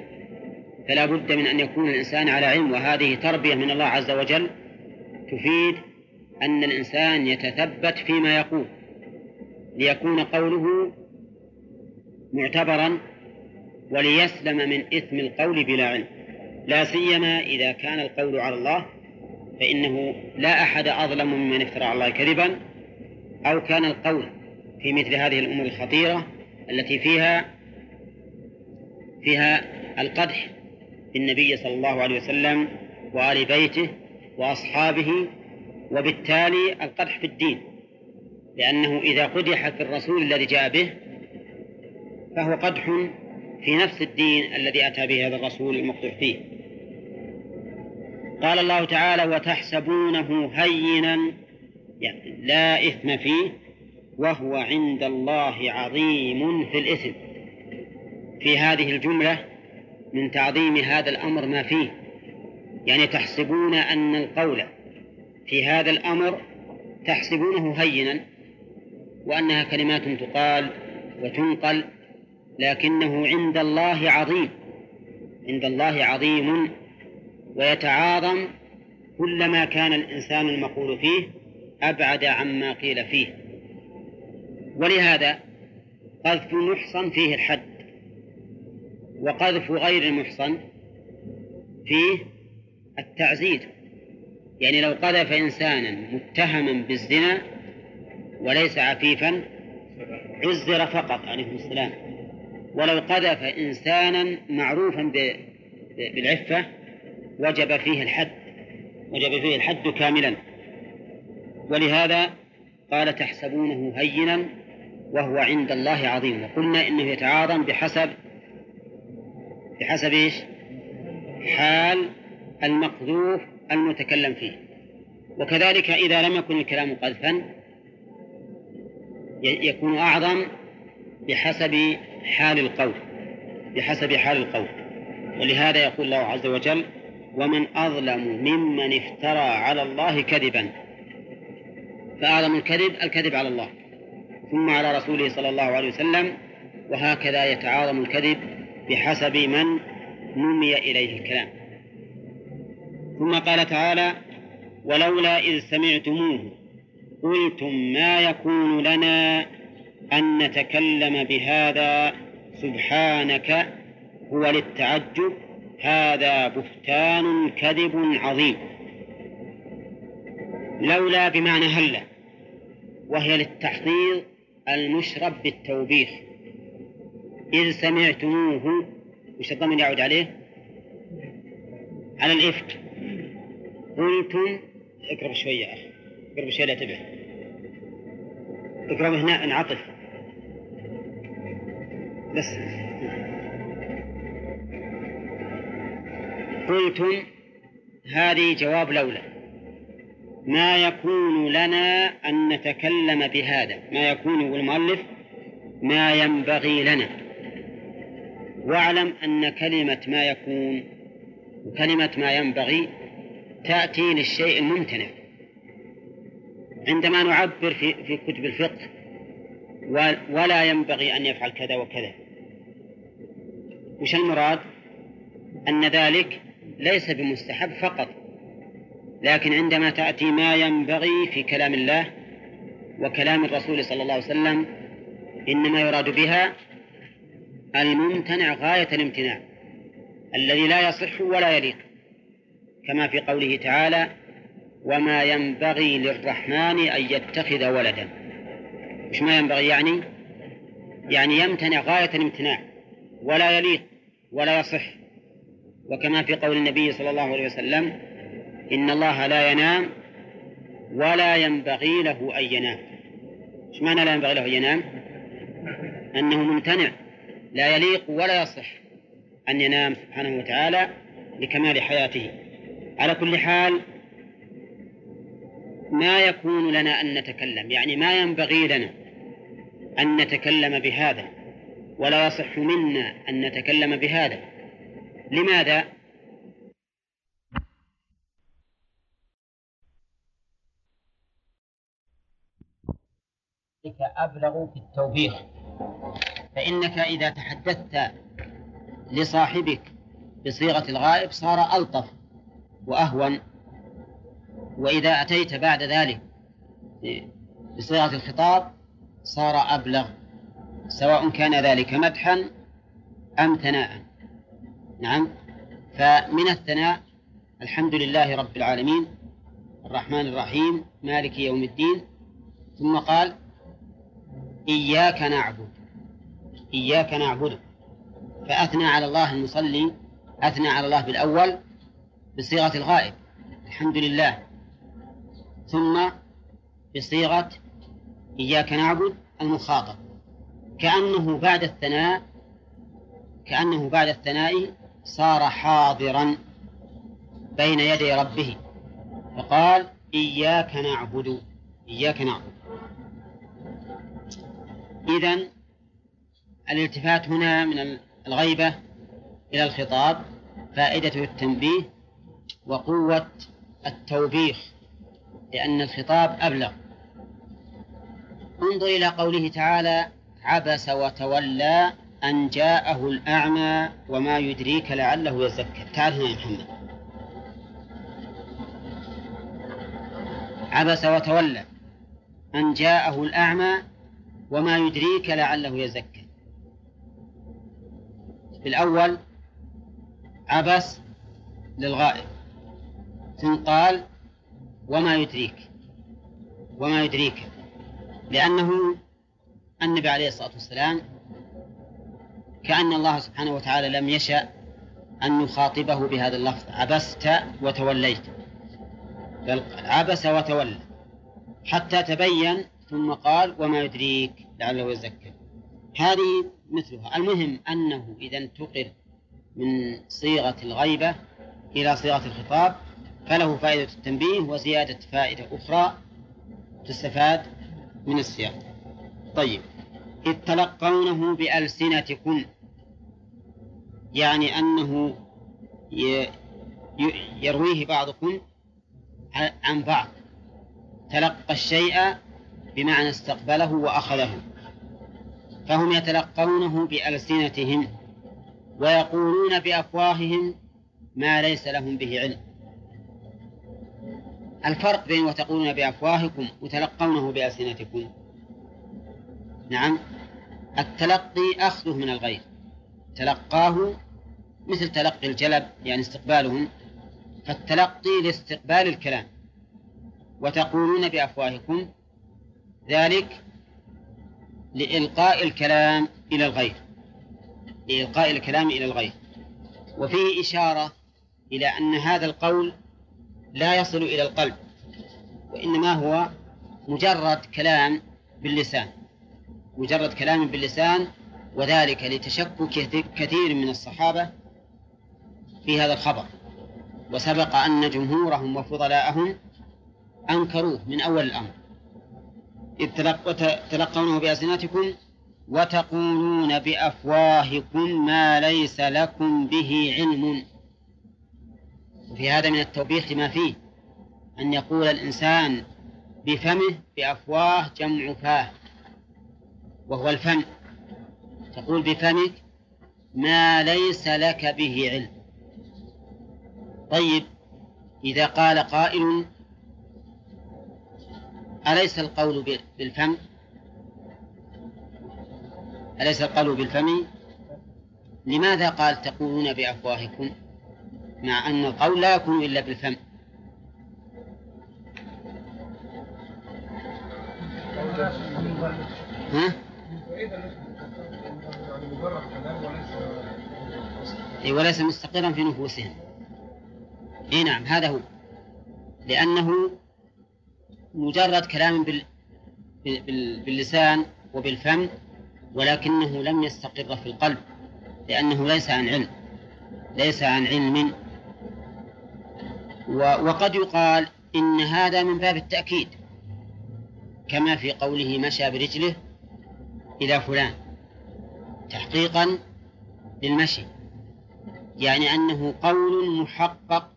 فلا بد من أن يكون الإنسان على علم وهذه تربية من الله عز وجل تفيد أن الإنسان يتثبت فيما يقول ليكون قوله معتبرا وليسلم من إثم القول بلا علم لا سيما إذا كان القول على الله فإنه لا أحد أظلم ممن افترى على الله كذبا أو كان القول في مثل هذه الأمور الخطيرة التي فيها فيها القدح بالنبي صلى الله عليه وسلم وآل بيته وأصحابه وبالتالي القدح في الدين لأنه إذا قدح في الرسول الذي جاء به فهو قدح في نفس الدين الذي أتى به هذا الرسول المقدح فيه قال الله تعالى وتحسبونه هينا يعني لا إثم فيه وهو عند الله عظيم في الإثم في هذه الجملة من تعظيم هذا الأمر ما فيه يعني تحسبون أن القول في هذا الأمر تحسبونه هينا وأنها كلمات تقال وتنقل لكنه عند الله عظيم عند الله عظيم ويتعاظم كلما كان الإنسان المقول فيه أبعد عما قيل فيه ولهذا قذف المحصن فيه الحد وقذف غير المحصن فيه التعزيز يعني لو قذف إنسانا متهما بالزنا وليس عفيفا عزر فقط عليه السلام ولو قذف إنسانا معروفا بالعفة وجب فيه الحد وجب فيه الحد كاملا ولهذا قال تحسبونه هينا وهو عند الله عظيم وقلنا انه يتعاظم بحسب بحسب ايش؟ حال المقذوف المتكلم فيه وكذلك إذا لم يكن الكلام قذفا يكون أعظم بحسب حال القول بحسب حال القول ولهذا يقول الله عز وجل ومن أظلم ممن افترى على الله كذبا فأعظم الكذب الكذب على الله ثم على رسوله صلى الله عليه وسلم وهكذا يتعاظم الكذب بحسب من نمي إليه الكلام ثم قال تعالى ولولا إذ سمعتموه قلتم ما يكون لنا أن نتكلم بهذا سبحانك هو للتعجب هذا بهتان كذب عظيم لولا بمعنى هلا وهي للتحضير المشرب بالتوبيخ إذ سمعتموه وش الضمن يعود عليه؟ على الإفك قلتم اقرب شوية يا أخي اقرب شوية لا تبه اقرب هنا انعطف بس قلتم هذه جواب لولا ما يكون لنا أن نتكلم بهذا ما يكون المؤلف ما ينبغي لنا واعلم أن كلمة ما يكون وكلمة ما ينبغي تأتي للشيء الممتنع عندما نعبر في, في كتب الفقه ولا ينبغي أن يفعل كذا وكذا وش المراد أن ذلك ليس بمستحب فقط لكن عندما تأتي ما ينبغي في كلام الله وكلام الرسول صلى الله عليه وسلم إنما يراد بها الممتنع غاية الامتناع الذي لا يصح ولا يليق كما في قوله تعالى وما ينبغي للرحمن أن يتخذ ولدا مش ما ينبغي يعني يعني يمتنع غاية الامتناع ولا يليق ولا يصح وكما في قول النبي صلى الله عليه وسلم إن الله لا ينام ولا ينبغي له أن ينام ايش معنى لا ينبغي له أن ينام أنه ممتنع لا يليق ولا يصح أن ينام سبحانه وتعالى لكمال حياته على كل حال ما يكون لنا أن نتكلم يعني ما ينبغي لنا أن نتكلم بهذا ولا يصح منا أن نتكلم بهذا لماذا؟ أبلغ في التوبيخ فإنك إذا تحدثت لصاحبك بصيغة الغائب صار ألطف وأهون وإذا أتيت بعد ذلك بصيغة الخطاب صار أبلغ سواء كان ذلك مدحا أم ثناءً نعم فمن الثناء الحمد لله رب العالمين الرحمن الرحيم مالك يوم الدين ثم قال إياك نعبد إياك نعبد فأثنى على الله المصلي أثنى على الله بالأول بصيغة الغائب الحمد لله ثم بصيغة إياك نعبد المخاطب كأنه بعد الثناء كأنه بعد الثناء صار حاضرا بين يدي ربه فقال إياك نعبد إياك نعبد إذا الالتفات هنا من الغيبة إلى الخطاب فائدته التنبيه وقوة التوبيخ لأن الخطاب أبلغ انظر إلى قوله تعالى عبس وتولى أن جاءه الأعمى وما يدريك لعله يزكى تعال هنا يا محمد عبس وتولى أن جاءه الأعمى وما يدريك لعله يزكى الأول عبس للغائب ثم قال وما يدريك وما يدريك لأنه النبي عليه الصلاة والسلام كأن الله سبحانه وتعالى لم يشأ أن نخاطبه بهذا اللفظ عبست وتوليت بل عبس وتولى حتى تبين ثم قال وما يدريك لعله يزكى هذه مثلها المهم أنه إذا انتقل من صيغة الغيبة إلى صيغة الخطاب فله فائدة التنبيه وزيادة فائدة أخرى تستفاد من السياق طيب إذ تلقونه بألسنتكم يعني أنه يرويه بعضكم عن بعض تلقى الشيء بمعنى استقبله وأخذه فهم يتلقونه بألسنتهم ويقولون بأفواههم ما ليس لهم به علم الفرق بين وتقولون بأفواهكم وتلقونه بألسنتكم نعم التلقي أخذه من الغير تلقاه مثل تلقي الجلب يعني استقبالهم فالتلقي لاستقبال الكلام وتقولون بأفواهكم ذلك لإلقاء الكلام إلى الغير لإلقاء الكلام إلى الغير وفيه إشارة إلى أن هذا القول لا يصل إلى القلب وإنما هو مجرد كلام باللسان مجرد كلام باللسان وذلك لتشكك كثير من الصحابة في هذا الخبر وسبق أن جمهورهم وفضلاءهم أنكروه من أول الأمر إذ تلقونه بألسنتكم وتقولون بأفواهكم ما ليس لكم به علم وفي هذا من التوبيخ ما فيه أن يقول الإنسان بفمه بأفواه جمع فاه وهو الفم تقول بفمك ما ليس لك به علم طيب إذا قال قائل أليس القول بالفم أليس القول بالفم لماذا قال تقولون بأفواهكم مع أن القول لا يكون إلا بالفم ها؟ وليس أي وليس مستقرا في نفوسهم اي نعم هذا هو لأنه مجرد كلام بال... بال... باللسان وبالفم ولكنه لم يستقر في القلب لأنه ليس عن علم ليس عن علم و... وقد يقال إن هذا من باب التأكيد كما في قوله مشى برجله إلى فلان تحقيقا للمشي يعني أنه قول محقق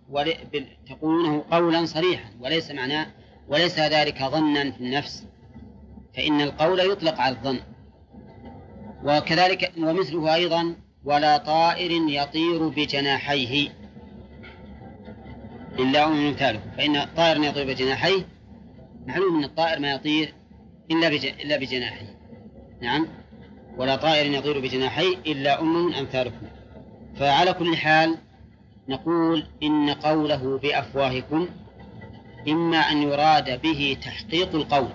تقولونه قولا صريحا وليس معناه وليس ذلك ظنا في النفس فإن القول يطلق على الظن وكذلك ومثله أيضا ولا طائر يطير بجناحيه إلا أمم أمثاله فإن طائر يطير بجناحيه معلوم أن الطائر ما يطير إلا بجناحيه نعم ولا طائر يطير بجناحي إلا من أمثالكم فعلى كل حال نقول إن قوله بأفواهكم إما أن يراد به تحقيق القول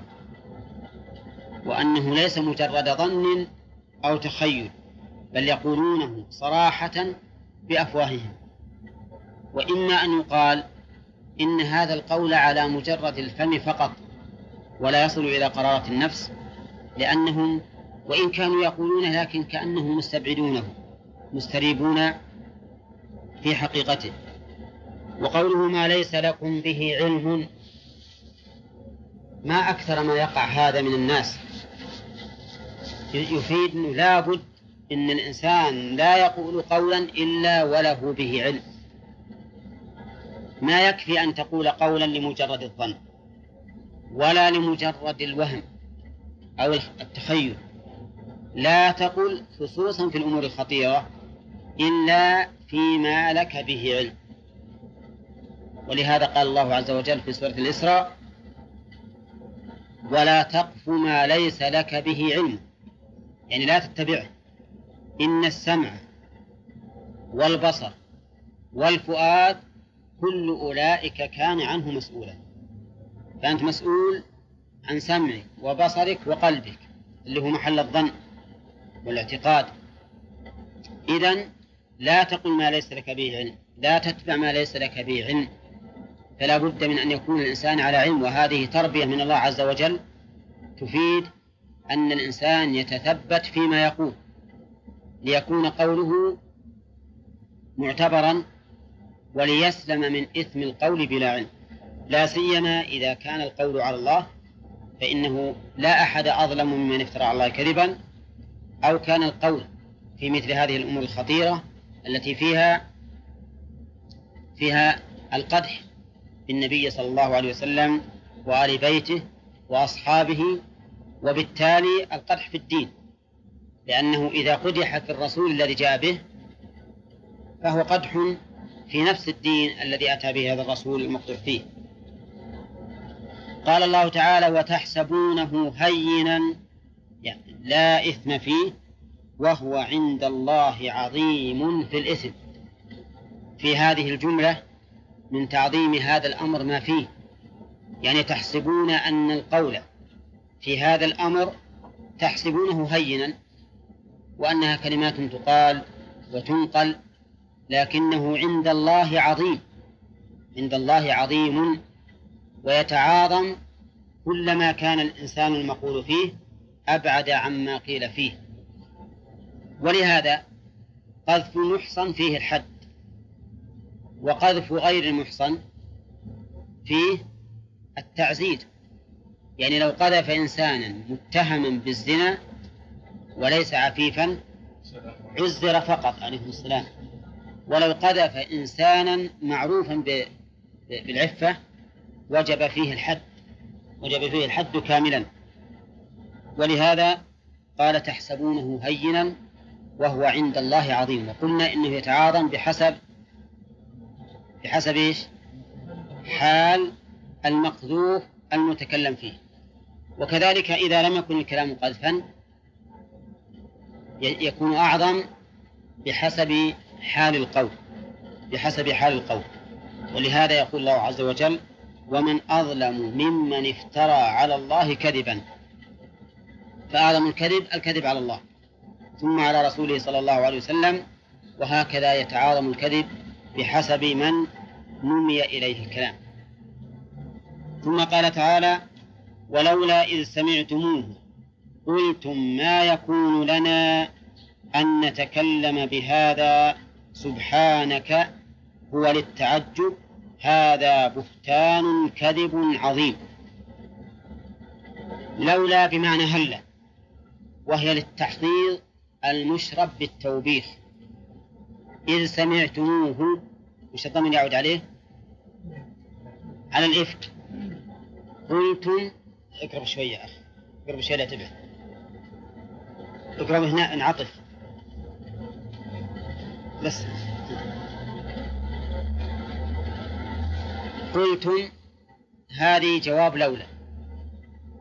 وأنه ليس مجرد ظن أو تخيل بل يقولونه صراحة بأفواههم وإما أن يقال إن هذا القول على مجرد الفم فقط ولا يصل إلى قرارة النفس لأنهم وإن كانوا يقولون لكن كأنهم مستبعدونه مستريبون في حقيقته وقوله ما ليس لكم به علم ما أكثر ما يقع هذا من الناس يفيد أنه لابد أن الإنسان لا يقول قولا إلا وله به علم ما يكفي أن تقول قولا لمجرد الظن ولا لمجرد الوهم أو التخيل لا تقل خصوصا في الأمور الخطيرة إلا فيما لك به علم ولهذا قال الله عز وجل في سورة الإسراء ولا تقف ما ليس لك به علم يعني لا تتبعه إن السمع والبصر والفؤاد كل أولئك كان عنه مسؤولا فأنت مسؤول عن سمعك وبصرك وقلبك اللي هو محل الظن والاعتقاد إذا لا تقل ما ليس لك به علم لا تتبع ما ليس لك به علم فلا بد من أن يكون الإنسان على علم وهذه تربية من الله عز وجل تفيد أن الإنسان يتثبت فيما يقول ليكون قوله معتبرا وليسلم من إثم القول بلا علم لا سيما إذا كان القول على الله فإنه لا أحد أظلم ممن افترى على الله كذبا أو كان القول في مثل هذه الأمور الخطيرة التي فيها فيها القدح بالنبي صلى الله عليه وسلم وآل بيته وأصحابه وبالتالي القدح في الدين لأنه إذا قدح في الرسول الذي جاء به فهو قدح في نفس الدين الذي أتى به هذا الرسول المقدح فيه قال الله تعالى وتحسبونه هينا يعني لا إثم فيه وهو عند الله عظيم في الإثم في هذه الجملة من تعظيم هذا الأمر ما فيه يعني تحسبون أن القول في هذا الأمر تحسبونه هينا وأنها كلمات تقال وتنقل لكنه عند الله عظيم عند الله عظيم ويتعاظم كلما كان الإنسان المقول فيه أبعد عما قيل فيه ولهذا قذف محصن فيه الحد وقذف غير محصن فيه التعزير يعني لو قذف إنسانا متهما بالزنا وليس عفيفا عزر فقط عليه السلام ولو قذف إنسانا معروفا بالعفة وجب فيه الحد وجب فيه الحد كاملا ولهذا قال تحسبونه هينا وهو عند الله عظيم وقلنا إنه يتعاظم بحسب بحسب إيش حال المقذوف المتكلم فيه وكذلك إذا لم يكن الكلام قذفا يكون أعظم بحسب حال القول بحسب حال القول ولهذا يقول الله عز وجل ومن أظلم ممن افترى على الله كذبا فأعظم الكذب الكذب على الله ثم على رسوله صلى الله عليه وسلم وهكذا يتعاظم الكذب بحسب من نمي إليه الكلام ثم قال تعالى ولولا إذ سمعتموه قلتم ما يكون لنا أن نتكلم بهذا سبحانك هو للتعجب هذا بهتان كذب عظيم لولا بمعنى هلا وهي للتحضير المشرب بالتوبيخ إذ سمعتموه وش الضمن يعود عليه؟ على الإفك قلتم اقرب شوية يا أخي اقرب شوية لا تبع اقرب هنا انعطف بس قلتم هذه جواب لولا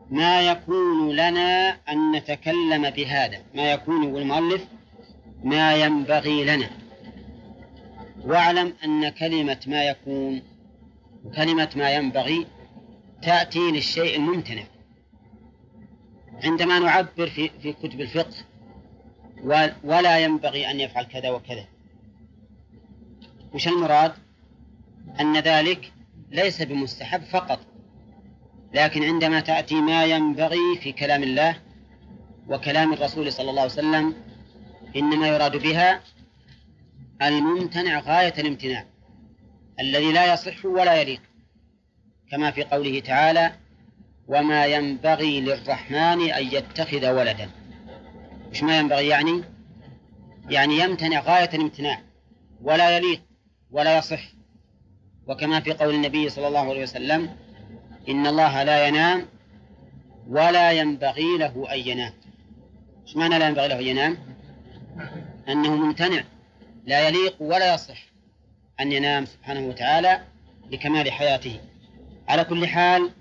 ما يكون لنا أن نتكلم بهذا ما يكون والمؤلف ما ينبغي لنا واعلم أن كلمة ما يكون وكلمة ما ينبغي تأتي للشيء الممتنع عندما نعبر في, في كتب الفقه ولا ينبغي أن يفعل كذا وكذا وش المراد أن ذلك ليس بمستحب فقط لكن عندما تأتي ما ينبغي في كلام الله وكلام الرسول صلى الله عليه وسلم إنما يراد بها الممتنع غاية الامتناع الذي لا يصح ولا يليق كما في قوله تعالى وما ينبغي للرحمن أن يتخذ ولدا مش ما ينبغي يعني يعني يمتنع غاية الامتناع ولا يليق ولا يصح وكما في قول النبي صلى الله عليه وسلم إن الله لا ينام ولا ينبغي له أن ينام إيش معنى لا ينبغي له أن ينام أنه ممتنع لا يليق ولا يصح أن ينام سبحانه وتعالى لكمال حياته على كل حال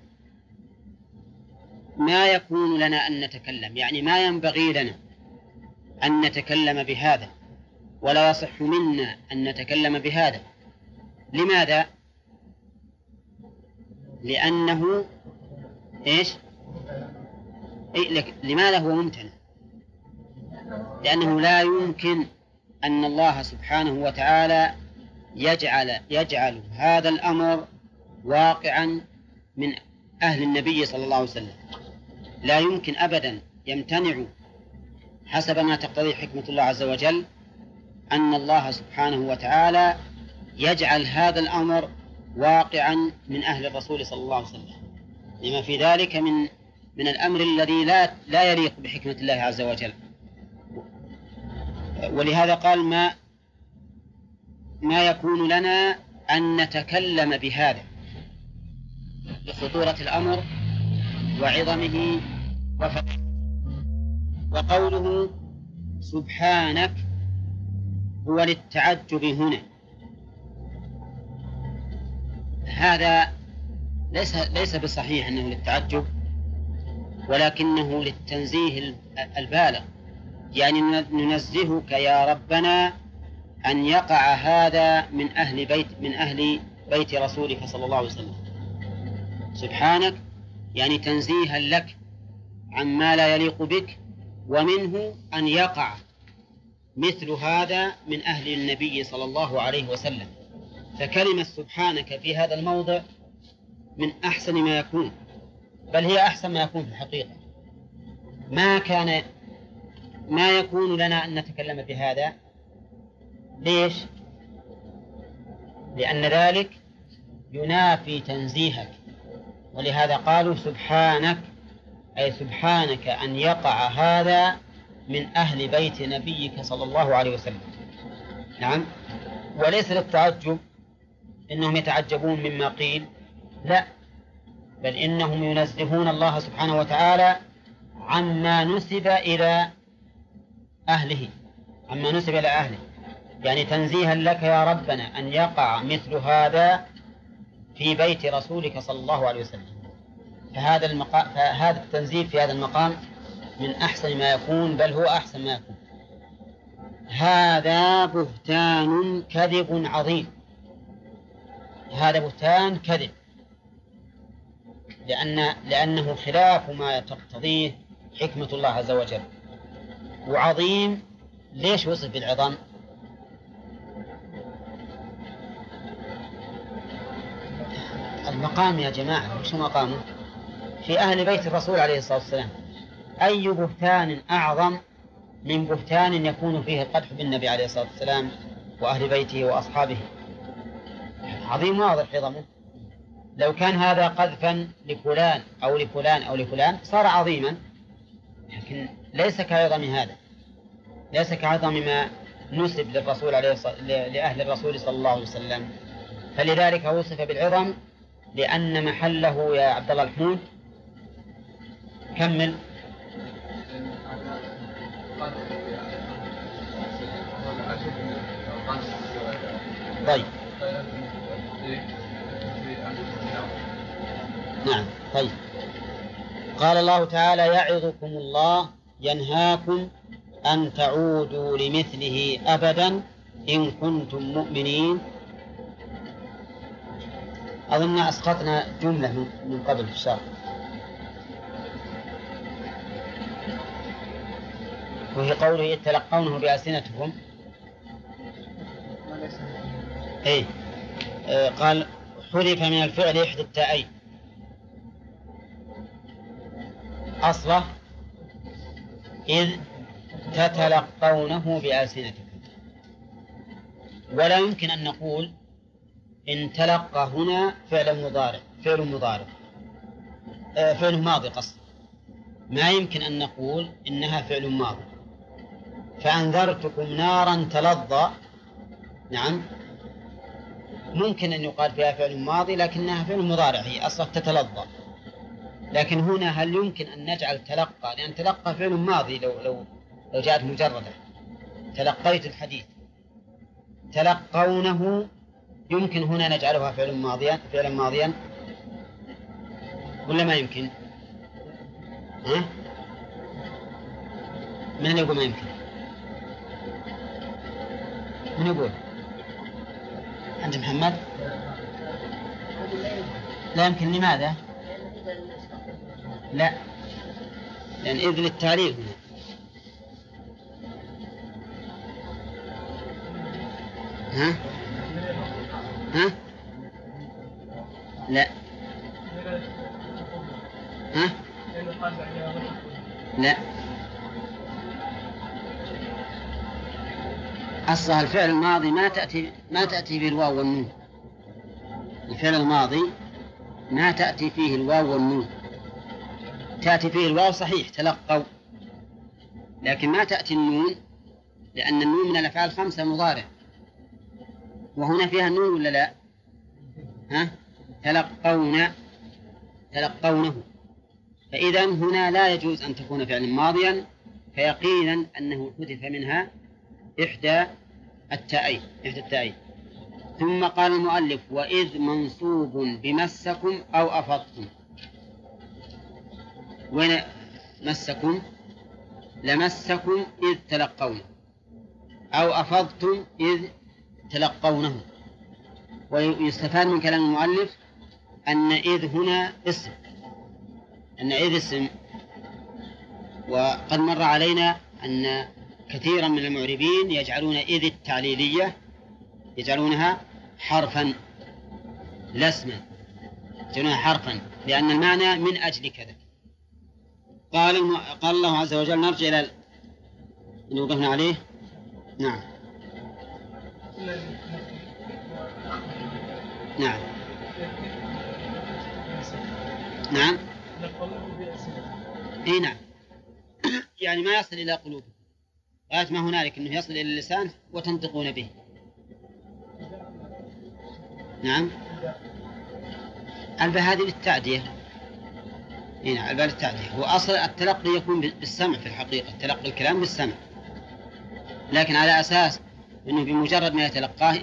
ما يكون لنا أن نتكلم يعني ما ينبغي لنا أن نتكلم بهذا ولا يصح منا أن نتكلم بهذا لماذا؟ لأنه إيش إيه، لماذا هو ممتنع لأنه لا يمكن أن الله سبحانه وتعالى يجعل يجعل هذا الأمر واقعا من أهل النبي صلى الله عليه وسلم لا يمكن أبدا يمتنع حسب ما تقتضي حكمة الله عز وجل أن الله سبحانه وتعالى يجعل هذا الأمر واقعا من أهل الرسول صلى الله عليه وسلم لما في ذلك من من الأمر الذي لا لا يليق بحكمة الله عز وجل ولهذا قال ما ما يكون لنا أن نتكلم بهذا لخطورة الأمر وعظمه وفتحه وقوله سبحانك هو للتعجب هنا هذا ليس ليس بصحيح انه للتعجب ولكنه للتنزيه البالغ يعني ننزهك يا ربنا ان يقع هذا من اهل بيت من اهل بيت رسولك صلى الله عليه وسلم سبحانك يعني تنزيها لك عما لا يليق بك ومنه ان يقع مثل هذا من اهل النبي صلى الله عليه وسلم فكلمة سبحانك في هذا الموضع من أحسن ما يكون بل هي أحسن ما يكون في الحقيقة ما كان ما يكون لنا أن نتكلم بهذا ليش؟ لأن ذلك ينافي تنزيهك ولهذا قالوا سبحانك أي سبحانك أن يقع هذا من أهل بيت نبيك صلى الله عليه وسلم نعم وليس للتعجب إنهم يتعجبون مما قيل لا بل إنهم ينزهون الله سبحانه وتعالى عما نسب إلى أهله عما نسب إلى أهله يعني تنزيها لك يا ربنا أن يقع مثل هذا في بيت رسولك صلى الله عليه وسلم فهذا المقام فهذا التنزيه في هذا المقام من أحسن ما يكون بل هو أحسن ما يكون هذا بهتان كذب عظيم هذا بهتان كذب لأن لأنه خلاف ما تقتضيه حكمة الله عز وجل وعظيم ليش وصف بالعظم؟ المقام يا جماعة وش مقامه؟ في أهل بيت الرسول عليه الصلاة والسلام أي بهتان أعظم من بهتان يكون فيه القدح بالنبي عليه الصلاة والسلام وأهل بيته وأصحابه عظيم واضح في ضمه لو كان هذا قذفا لفلان أو لفلان أو لفلان صار عظيما لكن ليس كعظم هذا ليس كعظم ما نسب للرسول عليه صل... لأهل الرسول صلى الله عليه وسلم فلذلك وصف بالعظم لأن محله يا عبد الله الحمود كمل طيب نعم طيب قال الله تعالى يعظكم الله ينهاكم أن تعودوا لمثله أبدا إن كنتم مؤمنين أظن أسقطنا جملة من قبل في الشرح وفي قوله يتلقونه بألسنتكم أي آه، قال حذف من الفعل إحدى التائين أصله إذ تتلقونه بألسنتكم ولا يمكن أن نقول إن تلقى هنا فعل مضارع فعل مضارع آه، فعل ماضي قصد ما يمكن أن نقول إنها فعل ماضي فأنذرتكم نارا تلظى نعم ممكن أن يقال فيها فعل ماضي لكنها فعل مضارع هي أصلا تتلظى لكن هنا هل يمكن أن نجعل تلقى لأن تلقى فعل ماضي لو لو لو جاءت مجردة تلقيت الحديث تلقونه يمكن هنا نجعلها فعلا ماضيا فعلا ماضيا ولا ما يمكن؟ ها؟ من يقول ما يمكن؟ من يقول؟ أنت محمد؟ لا يمكن لماذا؟ لا لأن إذن إذ ها؟ ها؟ لا ها؟ لا أصلها الفعل الماضي ما تأتي ما تأتي به الواو والنون الفعل الماضي ما تأتي فيه الواو والنون تأتي فيه الواو صحيح تلقوا لكن ما تأتي النون لأن النون من الأفعال الخمسة مضارع وهنا فيها النون ولا لا؟ ها؟ تلقون تلقونه فإذا هنا لا يجوز أن تكون فعلا ماضيا فيقينا أنه حذف منها إحدى التائين إحدى التائين ثم قال المؤلف وإذ منصوب بمسكم أو أفضتم وين مسكم لمسكم إذ تلقونه أو أفضتم إذ تلقونه ويستفاد من كلام المؤلف أن إذ هنا اسم أن إذ اسم وقد مر علينا أن كثيرا من المعربين يجعلون إذ التعليلية يجعلونها حرفا لا اسما يجعلونها حرفا لأن المعنى من أجل كذا قال قال الله عز وجل نرجع إلى اللي وقفنا عليه نعم نعم نعم اي نعم *coughs* يعني ما يصل الى قلوبهم غاية ما هنالك أنه يصل إلى اللسان وتنطقون به نعم ألبى هذه للتعدية هنا نعم، ألبى للتعدية هو أصل التلقي يكون بالسمع في الحقيقة تلقي الكلام بالسمع لكن على أساس أنه بمجرد ما يتلقاه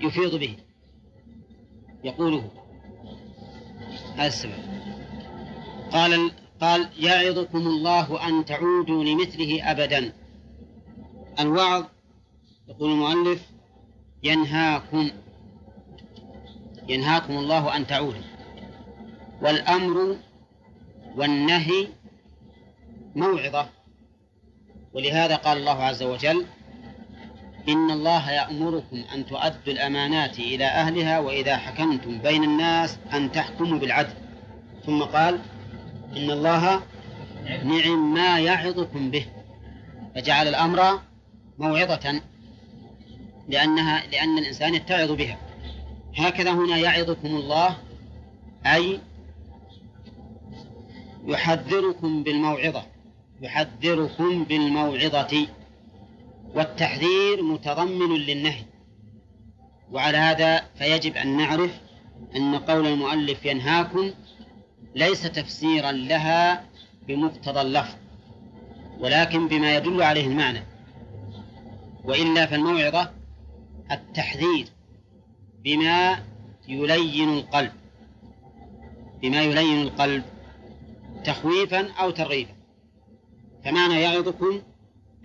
يفيض به يقوله هذا السبب قال قال يعظكم الله أن تعودوا لمثله أبدا الوعظ يقول المؤلف ينهاكم ينهاكم الله أن تعودوا والأمر والنهي موعظة ولهذا قال الله عز وجل إن الله يأمركم أن تؤدوا الأمانات إلى أهلها وإذا حكمتم بين الناس أن تحكموا بالعدل ثم قال إن الله نعم ما يعظكم به فجعل الأمر موعظة لأنها لأن الإنسان يتعظ بها هكذا هنا يعظكم الله أي يحذركم بالموعظة يحذركم بالموعظة والتحذير متضمن للنهي وعلى هذا فيجب أن نعرف أن قول المؤلف ينهاكم ليس تفسيرا لها بمقتضى اللفظ ولكن بما يدل عليه المعنى وإلا فالموعظة التحذير بما يلين القلب بما يلين القلب تخويفا أو ترغيبا فمعنى يعظكم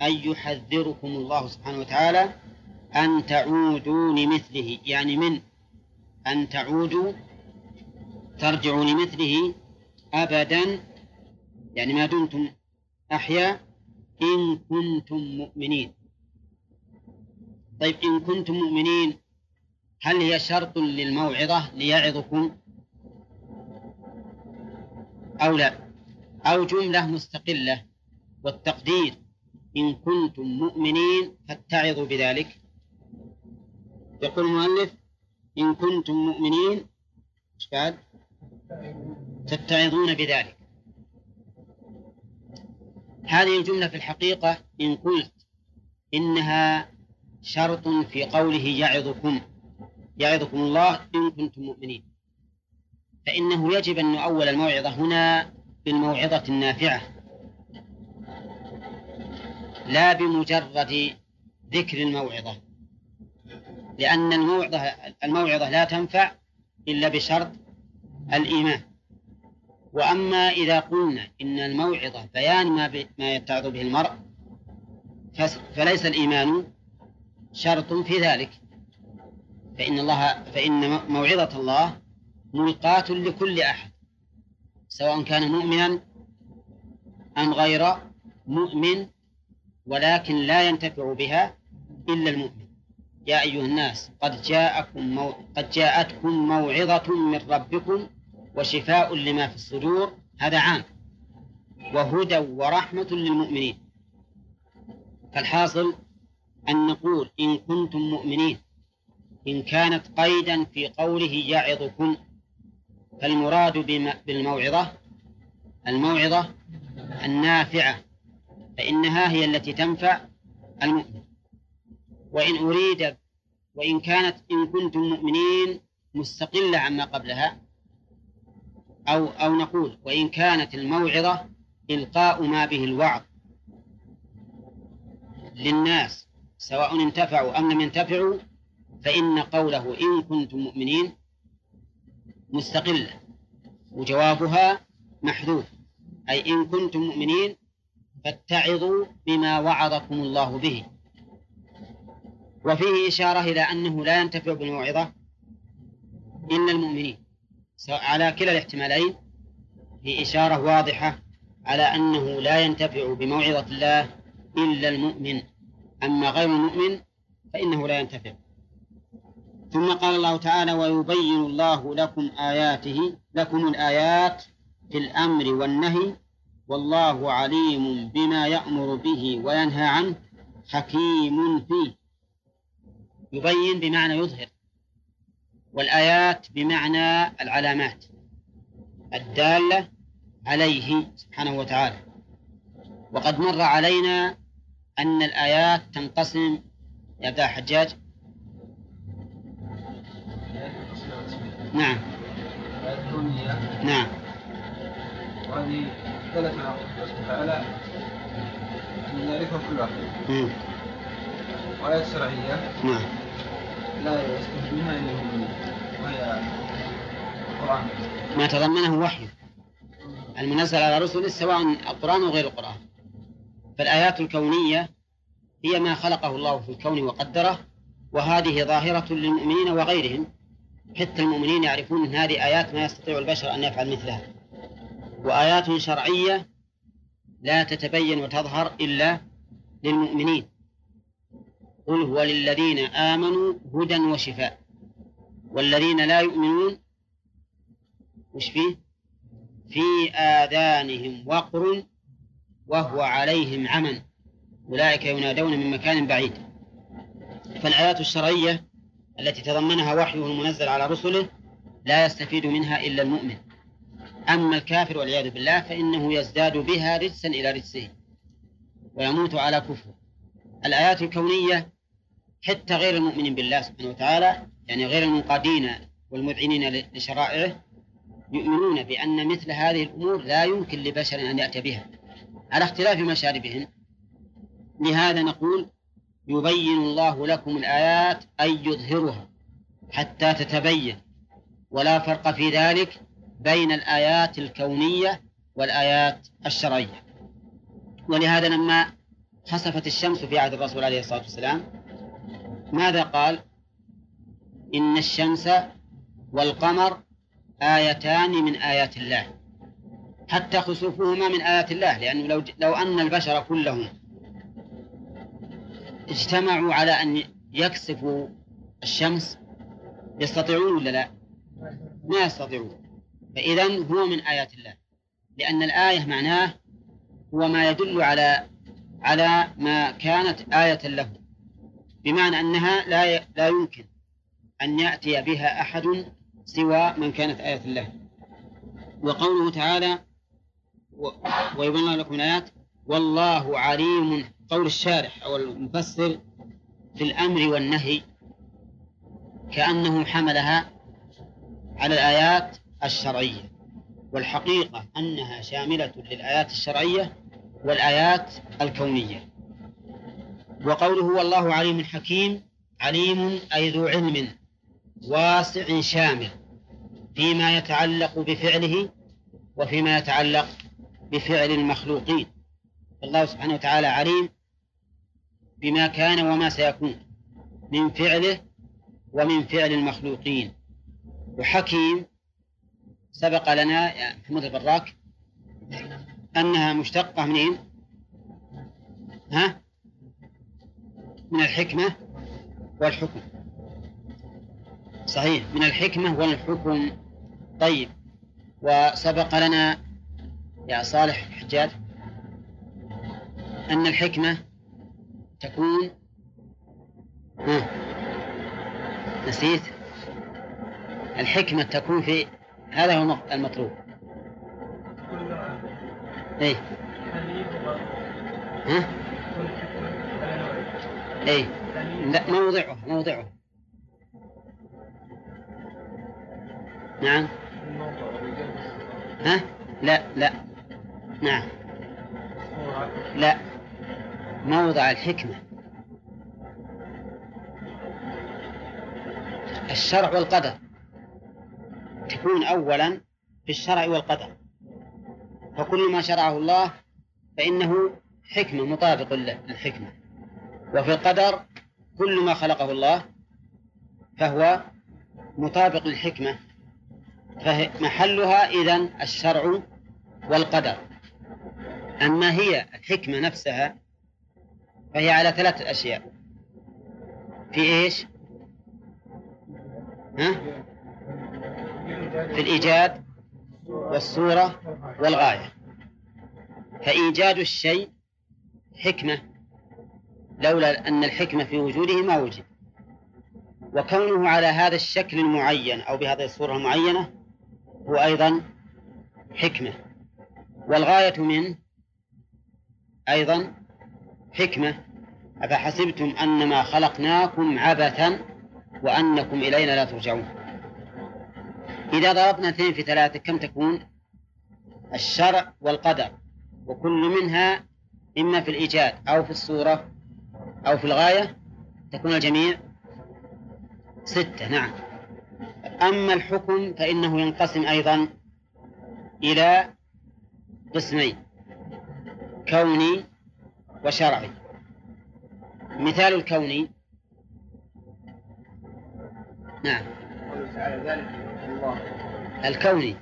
أن يحذركم الله سبحانه وتعالى أن تعودوا لمثله يعني من أن تعودوا ترجع لمثله أبدا يعني ما دمتم أحياء إن كنتم مؤمنين طيب إن كنتم مؤمنين هل هي شرط للموعظة ليعظكم أو لا أو جملة مستقلة والتقدير إن كنتم مؤمنين فاتعظوا بذلك يقول المؤلف إن كنتم مؤمنين إيش تتعظون بذلك هذه الجملة في الحقيقة إن قلت إنها شرط في قوله يعظكم يعظكم الله إن كنتم مؤمنين فإنه يجب أن نؤول الموعظة هنا بالموعظة النافعة لا بمجرد ذكر الموعظة لأن الموعظة الموعظة لا تنفع إلا بشرط الإيمان وأما إذا قلنا إن الموعظة بيان ما, ما يتعظ به المرء فليس الإيمان شرط في ذلك فإن الله فإن موعظة الله ملقاة لكل أحد سواء كان مؤمنا أم غير مؤمن ولكن لا ينتفع بها إلا المؤمن يا أيها الناس قد جاءكم مو... قد جاءتكم موعظة من ربكم وشفاء لما في الصدور هذا عام وهدى ورحمة للمؤمنين فالحاصل أن نقول إن كنتم مؤمنين إن كانت قيدا في قوله يعظكم فالمراد بالموعظة الموعظة النافعة فإنها هي التي تنفع المؤمن وإن أريد وإن كانت إن كنتم مؤمنين مستقلة عما قبلها أو أو نقول وإن كانت الموعظة إلقاء ما به الوعظ للناس سواء انتفعوا أم لم ينتفعوا فإن قوله إن كنتم مؤمنين مستقلة وجوابها محذوف أي إن كنتم مؤمنين فاتعظوا بما وعظكم الله به وفيه إشارة إلى أنه لا ينتفع بالموعظة إلا المؤمنين على كلا الاحتمالين في إشارة واضحة على أنه لا ينتفع بموعظة الله إلا المؤمن أما غير المؤمن فإنه لا ينتفع ثم قال الله تعالى ويبين الله لكم آياته لكم الآيات في الأمر والنهي والله عليم بما يأمر به وينهى عنه حكيم فيه يبين بمعنى يظهر والآيات بمعنى العلامات الدالة عليه سبحانه وتعالى وقد مر علينا أن الآيات تنقسم يا ذا حجاج نعم نعم وهذه دلت على وتعالى أن يعرفها كل واحد وآيات شرعية نعم لا منها إلا وهي القرآن ما تضمنه وحيه المنزل على رسله سواء القرآن أو غير القرآن فالآيات الكونية هي ما خلقه الله في الكون وقدره وهذه ظاهرة للمؤمنين وغيرهم حتى المؤمنين يعرفون أن هذه آيات ما يستطيع البشر أن يفعل مثلها وآيات شرعية لا تتبين وتظهر إلا للمؤمنين قل هو للذين آمنوا هدى وشفاء والذين لا يؤمنون وش فيه في آذانهم وقر وهو عليهم عمى أولئك ينادون من مكان بعيد فالآيات الشرعية التي تضمنها وحيه المنزل على رسله لا يستفيد منها إلا المؤمن أما الكافر والعياذ بالله فإنه يزداد بها رجسا إلى رجسه ويموت على كفره الآيات الكونية حتى غير المؤمنين بالله سبحانه وتعالى يعني غير المنقادين والمذعنين لشرائعه يؤمنون بأن مثل هذه الأمور لا يمكن لبشر أن يأتي بها على اختلاف مشاربهم لهذا نقول يبين الله لكم الآيات أي يظهرها حتى تتبين ولا فرق في ذلك بين الآيات الكونية والآيات الشرعية ولهذا لما خسفت الشمس في عهد الرسول عليه الصلاة والسلام ماذا قال إن الشمس والقمر آيتان من آيات الله حتى خسوفهما من آيات الله لأنه لو, لو أن البشر كلهم اجتمعوا على أن يكسفوا الشمس يستطيعون ولا لا؟ ما يستطيعون فإذا هو من آيات الله لأن الآية معناه هو ما يدل على على ما كانت آية له بمعنى أنها لا لا يمكن أن يأتي بها أحد سوى من كانت آية الله وقوله تعالى ويبين لكم الآيات والله عليم قول الشارح أو المفسر في الأمر والنهي كأنه حملها على الآيات الشرعية والحقيقة أنها شاملة للآيات الشرعية والآيات الكونية وقوله والله عليم حكيم عليم أي ذو علم واسع شامل فيما يتعلق بفعله وفيما يتعلق بفعل المخلوقين الله سبحانه وتعالى عليم بما كان وما سيكون من فعله ومن فعل المخلوقين وحكيم سبق لنا يا محمود البراك أنها مشتقة منين؟ إيه؟ ها؟ من الحكمة والحكم صحيح من الحكمة والحكم طيب وسبق لنا يا صالح حجاج أن الحكمة تكون ها نسيت الحكمة تكون في هذا هو المطلوب إيه ها اي لا موضعه موضعه نعم ها لا لا نعم لا موضع الحكمة الشرع والقدر تكون أولا في الشرع والقدر فكل ما شرعه الله فإنه حكمة مطابق للحكمة وفي القدر كل ما خلقه الله فهو مطابق للحكمة فمحلها إذن الشرع والقدر أما هي الحكمة نفسها فهي على ثلاثة أشياء في إيش؟ ها؟ في الإيجاد والصورة والغاية فإيجاد الشيء حكمة لولا أن الحكمة في وجوده ما وجد وكونه على هذا الشكل المعين أو بهذه الصورة المعينة هو أيضا حكمة والغاية منه أيضا حكمة أفحسبتم أنما خلقناكم عبثا وأنكم إلينا لا ترجعون إذا ضربنا اثنين في ثلاثة كم تكون الشرع والقدر وكل منها إما في الإيجاد أو في الصورة أو في الغاية تكون الجميع ستة نعم أما الحكم فإنه ينقسم أيضا إلى قسمين كوني وشرعي مثال الكوني نعم الكوني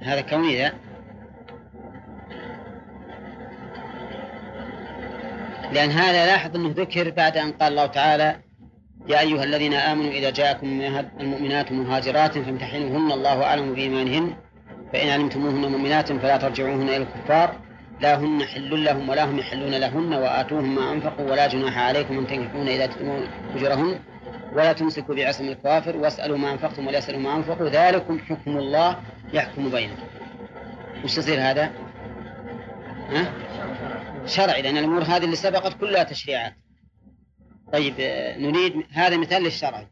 هذا كوني ذا لأن هذا لاحظ أنه ذكر بعد أن قال الله تعالى يا أيها الذين آمنوا إذا جاءكم المؤمنات مهاجرات فامتحنوهن الله أعلم بإيمانهن فإن علمتموهن مؤمنات فلا ترجعوهن إلى الكفار لا هن حل لهم ولا هم يحلون لهن وآتوهم ما أنفقوا ولا جناح عليكم أن تنكحون إذا تتمون أجرهن ولا تمسكوا بعصم الكوافر واسألوا ما أنفقتم ولا يسألوا ما أنفقوا ذلكم حكم الله يحكم بينكم وش يصير هذا؟ ها؟ شرعي لأن الأمور هذه اللي سبقت كلها تشريعات طيب آه، نريد هذا مثال للشرعي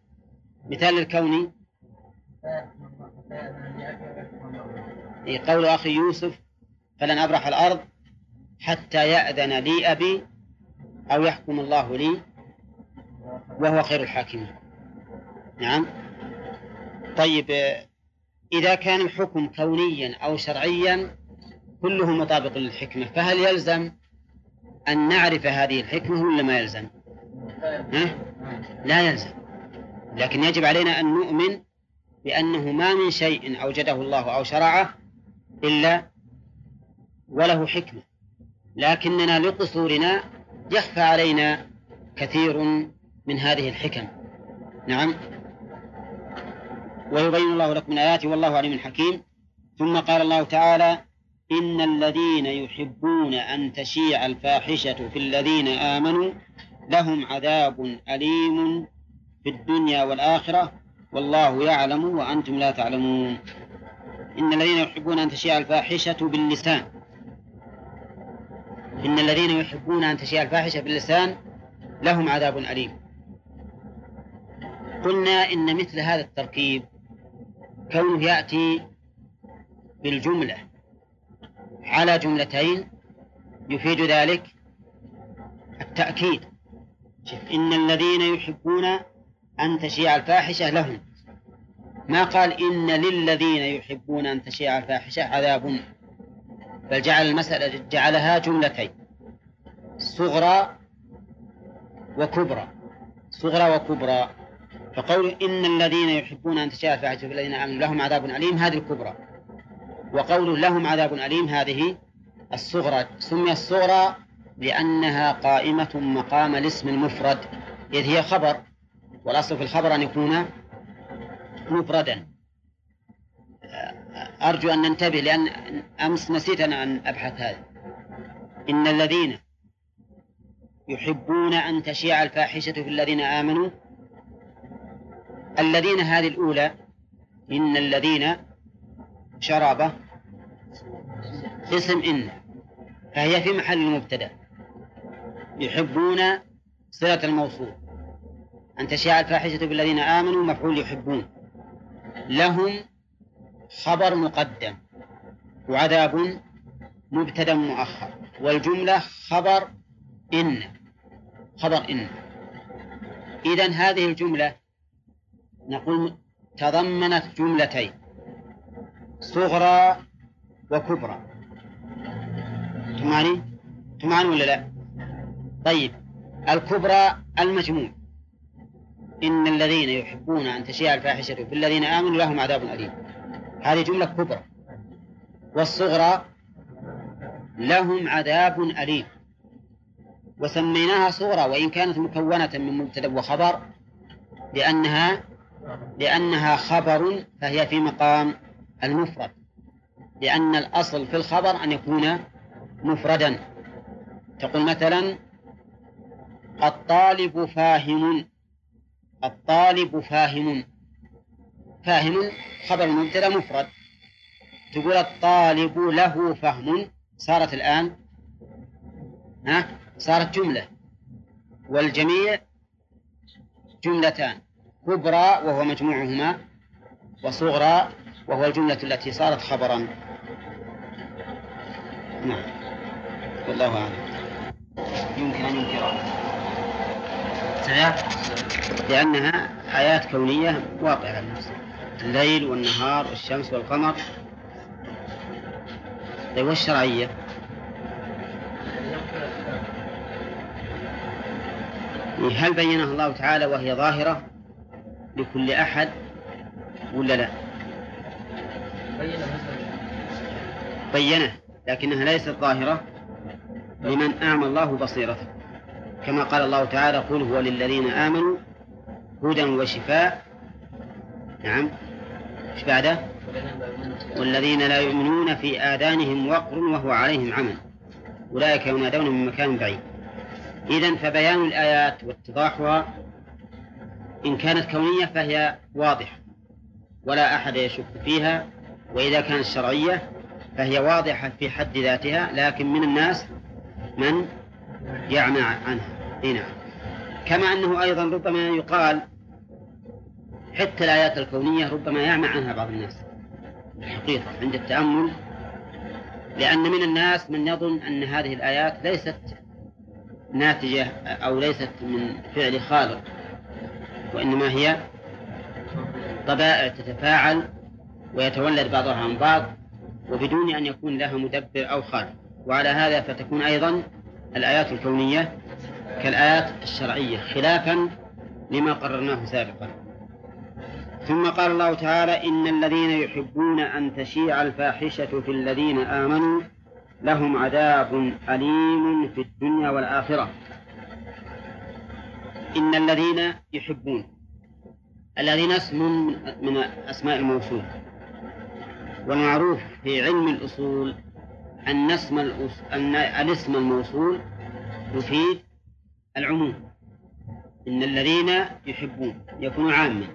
مثال للكوني إيه، قول أخي يوسف فلن أبرح الأرض حتى يأذن لي أبي أو يحكم الله لي وهو خير الحاكمين نعم طيب آه، إذا كان الحكم كونيا أو شرعيا كله مطابق للحكمة فهل يلزم أن نعرف هذه الحكمة ولا ما يلزم؟ ها؟ لا يلزم لكن يجب علينا أن نؤمن بأنه ما من شيء أوجده الله أو شرعه إلا وله حكمة لكننا لقصورنا يخفى علينا كثير من هذه الحكم نعم ويبين الله لكم من آياته والله عليم حكيم ثم قال الله تعالى إن الذين يحبون أن تشيع الفاحشة في الذين آمنوا لهم عذاب أليم في الدنيا والآخرة والله يعلم وأنتم لا تعلمون إن الذين يحبون أن تشيع الفاحشة باللسان إن الذين يحبون أن تشيع الفاحشة باللسان لهم عذاب أليم قلنا إن مثل هذا التركيب كونه يأتي بالجملة على جملتين يفيد ذلك التأكيد شوف إن الذين يحبون أن تشيع الفاحشة لهم ما قال إن للذين يحبون أن تشيع الفاحشة عذاب بل جعل المسألة جعلها جملتين صغرى وكبرى صغرى وكبرى فقول إن الذين يحبون أن تشاء الفاحشة في الذين آمنوا لهم عذاب أليم هذه الكبرى وقول لهم عذاب أليم هذه الصغرى سمي الصغرى لأنها قائمة مقام الاسم المفرد إذ هي خبر والأصل في الخبر أن يكون مفردا أرجو أن ننتبه لأن أمس نسيت أنا أن أبحث هذا إن الذين يحبون أن تشيع الفاحشة في الذين آمنوا الذين هذه الأولى إن الذين شرابة اسم إن فهي في محل المبتدأ يحبون صلة الموصول أن تشاء الفاحشة بالذين آمنوا مفعول يحبون لهم خبر مقدم وعذاب مبتدا مؤخر والجملة خبر إن خبر إن إذا هذه الجملة نقول تضمنت جملتين صغرى وكبرى تمعني تمعني ولا لا طيب الكبرى المجموع إن الذين يحبون أن تشيع الفاحشة في الذين آمنوا لهم عذاب أليم هذه جملة كبرى والصغرى لهم عذاب أليم وسميناها صغرى وإن كانت مكونة من مبتدأ وخبر لأنها لأنها خبر فهي في مقام المفرد لأن الأصل في الخبر أن يكون مفردا تقول مثلا الطالب فاهم الطالب فاهم فاهم خبر مبتدا مفرد تقول الطالب له فهم صارت الآن ها صارت جملة والجميع جملتان كبرى وهو مجموعهما وصغرى وهو الجملة التي صارت خبرا نعم والله أعلم يمكن أن ينكرها لأنها آيات كونية واقعة الليل والنهار والشمس والقمر طيب والشرعية؟ هل بينها الله تعالى وهي ظاهرة لكل أحد ولا لا؟ بينه لكنها ليست ظاهرة لمن أعمى الله بصيرته كما قال الله تعالى قل هو للذين آمنوا هدى وشفاء نعم ايش بعده؟ والذين لا يؤمنون في آذانهم وقر وهو عليهم عمل أولئك ينادون من مكان بعيد إذا فبيان الآيات واتضاحها إن كانت كونية فهي واضحة ولا أحد يشك فيها وإذا كانت شرعية فهي واضحة في حد ذاتها لكن من الناس من يعمى عنها هنا نعم. كما أنه أيضا ربما يقال حتى الآيات الكونية ربما يعمى عنها بعض الناس الحقيقة عند التأمل لأن من الناس من يظن أن هذه الآيات ليست ناتجة أو ليست من فعل خالق وإنما هي طبائع تتفاعل ويتولد بعضها عن بعض وبدون أن يكون لها مدبر أو خالق وعلى هذا فتكون أيضا الآيات الكونية كالآيات الشرعية خلافا لما قررناه سابقا ثم قال الله تعالى إن الذين يحبون أن تشيع الفاحشة في الذين آمنوا لهم عذاب أليم في الدنيا والآخرة إن الذين يحبون الذين اسم من أسماء الموصول والمعروف في علم الأصول أن اسم أن الاسم الموصول يفيد العموم إن الذين يحبون يكون عاما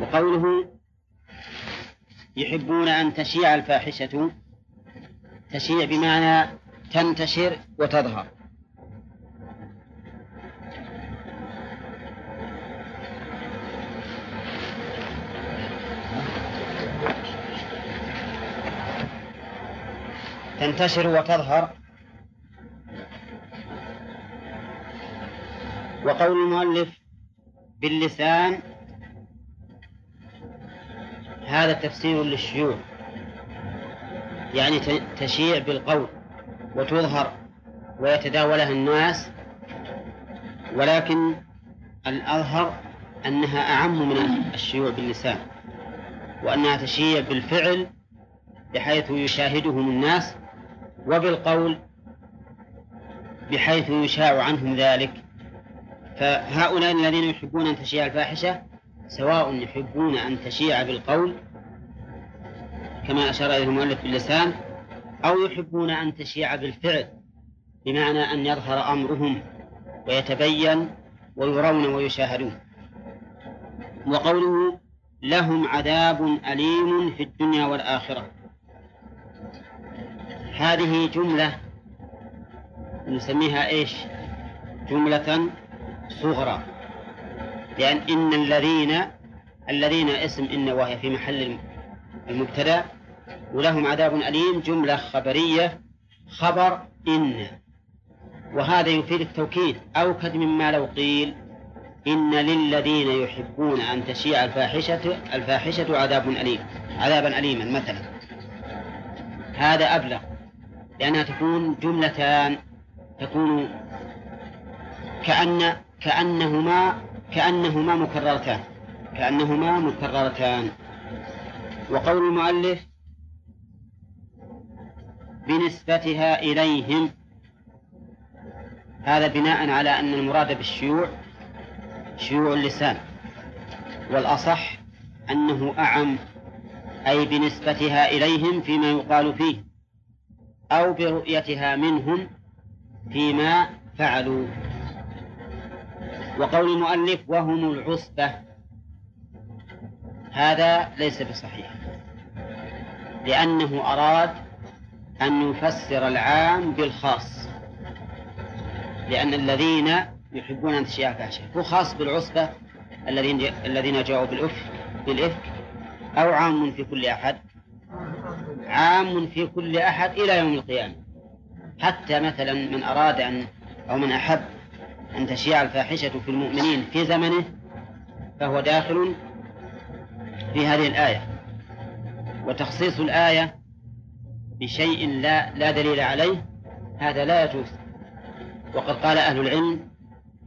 وقوله يحبون أن تشيع الفاحشة تشيع بمعنى تنتشر وتظهر تنتشر وتظهر وقول المؤلف باللسان هذا تفسير للشيوع يعني تشيع بالقول وتظهر ويتداولها الناس ولكن الأظهر أنها أعم من الشيوع باللسان وأنها تشيع بالفعل بحيث يشاهدهم الناس وبالقول بحيث يشاع عنهم ذلك فهؤلاء الذين يحبون أن تشيع الفاحشة سواء يحبون أن تشيع بالقول كما أشار إليه المؤلف باللسان أو يحبون أن تشيع بالفعل بمعنى أن يظهر أمرهم ويتبين ويرون ويشاهدون وقوله لهم عذاب أليم في الدنيا والآخرة هذه جملة نسميها إيش جملة صغرى لأن إن الذين الذين اسم إن وهي في محل المبتدأ ولهم عذاب أليم جملة خبرية خبر إن وهذا يفيد التوكيد أوكد مما لو قيل إن للذين يحبون أن تشيع الفاحشة الفاحشة عذاب أليم عذابا أليما مثلا هذا أبلغ لأنها تكون جملتان تكون كأن كأنهما كأنهما مكررتان كأنهما مكررتان وقول المؤلف بنسبتها إليهم هذا بناء على أن المراد بالشيوع شيوع اللسان والأصح أنه أعم أي بنسبتها إليهم فيما يقال فيه أو برؤيتها منهم فيما فعلوا وقول المؤلف وهم العصبة هذا ليس بصحيح لأنه أراد أن يفسر العام بالخاص لأن الذين يحبون أن تشيع الفاحشة هو خاص بالعصبة الذين الذين جاءوا بالإفك بالإفك أو عام في كل أحد عام في كل أحد إلى يوم القيامة حتى مثلا من أراد أن أو من أحب أن تشيع الفاحشة في المؤمنين في زمنه فهو داخل في هذه الآية وتخصيص الآية بشيء لا لا دليل عليه هذا لا يجوز وقد قال أهل العلم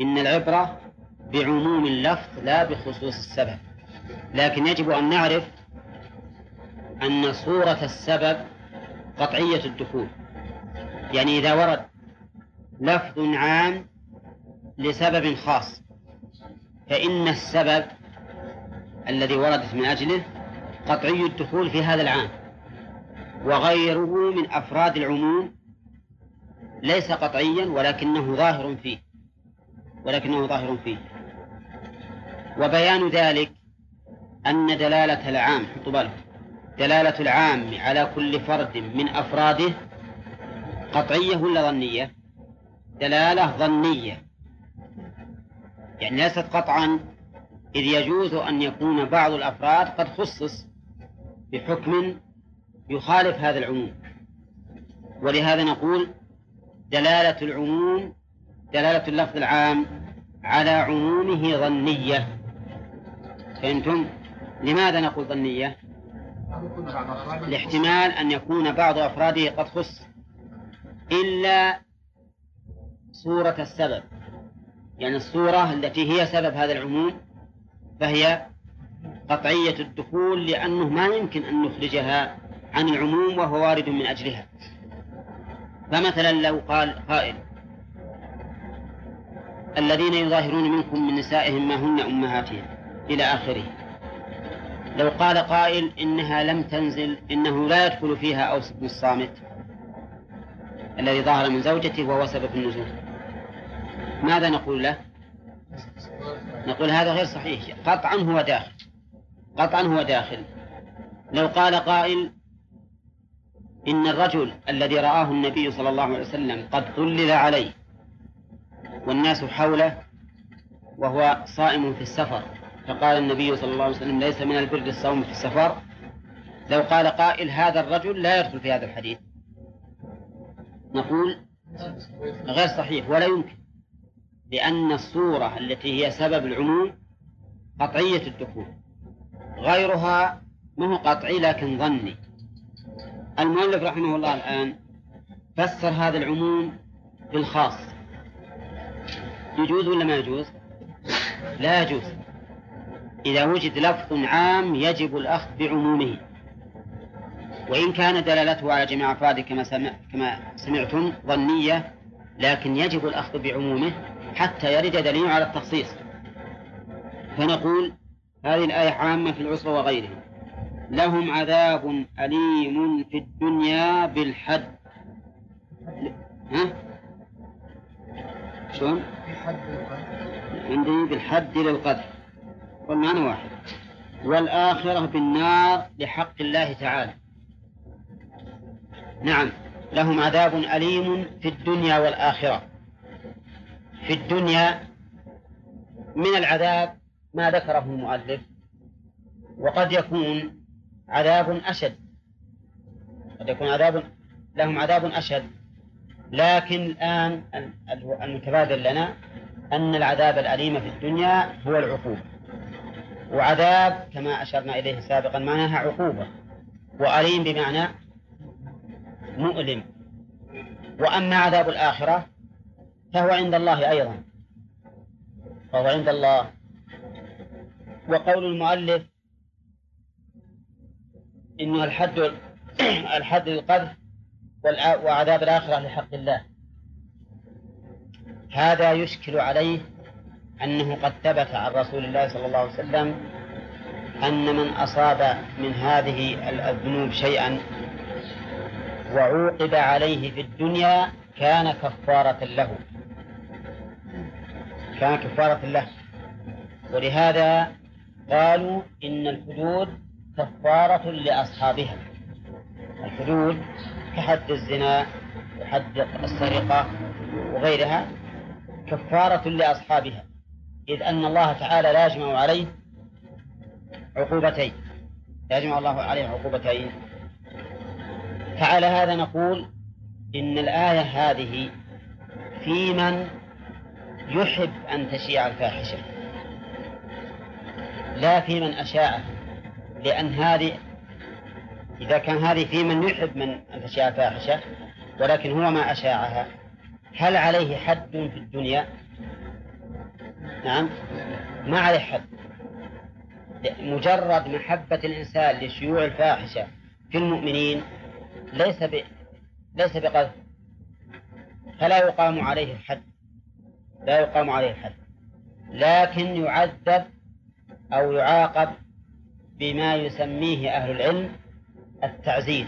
إن العبرة بعموم اللفظ لا بخصوص السبب لكن يجب أن نعرف أن صورة السبب قطعية الدخول يعني إذا ورد لفظ عام لسبب خاص فإن السبب الذي وردت من أجله قطعي الدخول في هذا العام وغيره من أفراد العموم ليس قطعيا ولكنه ظاهر فيه ولكنه ظاهر فيه وبيان ذلك أن دلالة العام حطوا بالكم دلالة العام على كل فرد من أفراده قطعية ولا ظنية دلالة ظنية يعني ليست قطعا إذ يجوز أن يكون بعض الأفراد قد خصص بحكم يخالف هذا العموم ولهذا نقول دلالة العموم دلالة اللفظ العام على عمومه ظنية فهمتم؟ لماذا نقول ظنية؟ لاحتمال أن يكون بعض أفراده قد خص إلا صورة السبب يعني الصورة التي هي سبب هذا العموم فهي قطعية الدخول لأنه ما يمكن أن نخرجها عن العموم وهو وارد من أجلها فمثلا لو قال قائل الذين يظاهرون منكم من نسائهم ما هن أمهاتهم إلى آخره لو قال قائل إنها لم تنزل إنه لا يدخل فيها أوس بن الصامت الذي ظهر من زوجته وهو سبب النزول ماذا نقول له نقول هذا غير صحيح قطعا هو داخل قطعا هو داخل لو قال قائل إن الرجل الذي رآه النبي صلى الله عليه وسلم قد ظلل عليه والناس حوله وهو صائم في السفر فقال النبي صلى الله عليه وسلم ليس من البر الصوم في السفر لو قال قائل هذا الرجل لا يدخل في هذا الحديث نقول غير صحيح ولا يمكن لأن الصورة التي هي سبب العموم قطعية الدخول غيرها ما هو قطعي لكن ظني المؤلف رحمه الله الآن فسر هذا العموم بالخاص يجوز ولا ما يجوز؟ لا يجوز إذا وجد لفظ عام يجب الأخذ بعمومه وإن كان دلالته على جميع أفراده كما سمع كما سمعتم ظنية لكن يجب الأخذ بعمومه حتى يرد دليل على التخصيص فنقول هذه الآية عامة في العسرة وغيره لهم عذاب أليم في الدنيا بالحد ها؟ شلون؟ عندي بالحد للقذف والمعنى واحد والآخرة بالنار لحق الله تعالى نعم لهم عذاب أليم في الدنيا والآخرة في الدنيا من العذاب ما ذكره المؤلف وقد يكون عذاب أشد قد يكون عذاب لهم عذاب أشد لكن الآن المتبادل لنا أن العذاب الأليم في الدنيا هو العقوبة وعذاب كما أشرنا إليه سابقا معناها عقوبة وأليم بمعنى مؤلم وأما عذاب الآخرة فهو عند الله أيضا فهو عند الله وقول المؤلف إنه الحد *clears throat* الحد للقذف وعذاب الآخرة لحق الله هذا يشكل عليه أنه قد ثبت عن رسول الله صلى الله عليه وسلم أن من أصاب من هذه الذنوب شيئا وعوقب عليه في الدنيا كان كفارة له كان كفارة له ولهذا قالوا إن الحدود كفارة لأصحابها الحدود كحد الزنا وحد السرقة وغيرها كفارة لأصحابها إذ أن الله تعالى لا يجمع عليه عقوبتين لا يجمع الله عليه عقوبتين فعلى هذا نقول إن الآية هذه في من يحب أن تشيع الفاحشة لا في من أشاعه لأن هذه إذا كان هذه في من يحب من أن تشيع الفاحشة ولكن هو ما أشاعها هل عليه حد في الدنيا؟ نعم ما عليه حد مجرد محبة الإنسان لشيوع الفاحشة في المؤمنين ليس ب... ليس بقذف فلا يقام عليه الحد لا يقام عليه الحد لكن يعذب أو يعاقب بما يسميه أهل العلم التعزيز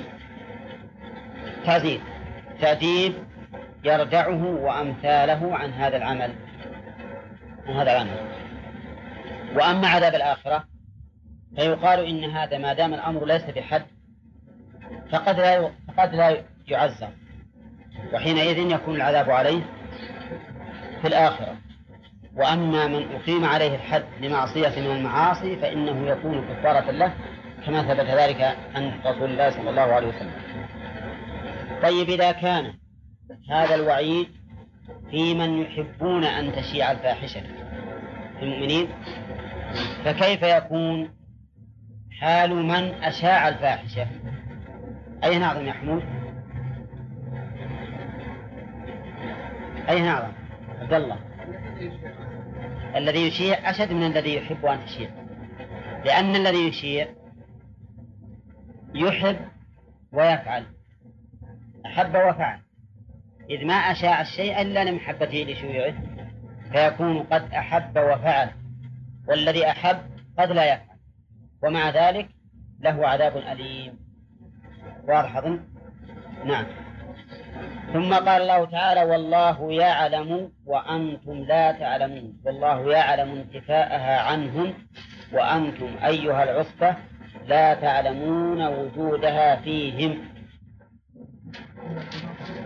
التعزيز تأديب يردعه وأمثاله عن هذا العمل وهذا عنه وأما عذاب الآخرة فيقال إن هذا ما دام الأمر ليس بحد فقد لا فقد لا يعزى وحينئذ يكون العذاب عليه في الآخرة وأما من أقيم عليه الحد لمعصية من المعاصي فإنه يكون كفارة له كما ثبت ذلك عن رسول الله صلى الله عليه وسلم طيب إذا كان هذا الوعيد في من يحبون أن تشيع الفاحشة في المؤمنين فكيف يكون حال من أشاع الفاحشة أي نعظم يا حمود أي نعظم عبد الله الذي يشيع أشد من الذي يحب أن تشيع لأن الذي يشيع يحب ويفعل أحب وفعل إذ ما أشاع الشيء إلا لمحبته لشيوعه فيكون قد أحب وفعل والذي أحب قد لا يفعل ومع ذلك له عذاب أليم واضح نعم ثم قال الله تعالى والله يعلم وأنتم لا تعلمون والله يعلم انتفاءها عنهم وأنتم أيها العصبة لا تعلمون وجودها فيهم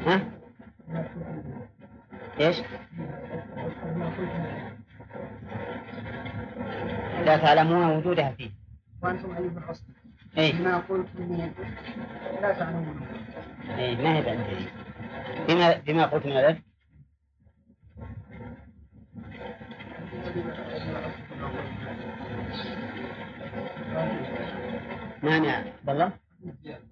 ها؟ ايش؟ لا تعلمون وجودها فيه وانتم ايها الاصل اي. ما قلتم من الاثم لا تعلمون اي ما هي بعد بما بما قلت من الاثم نعم مانع بالله نعم.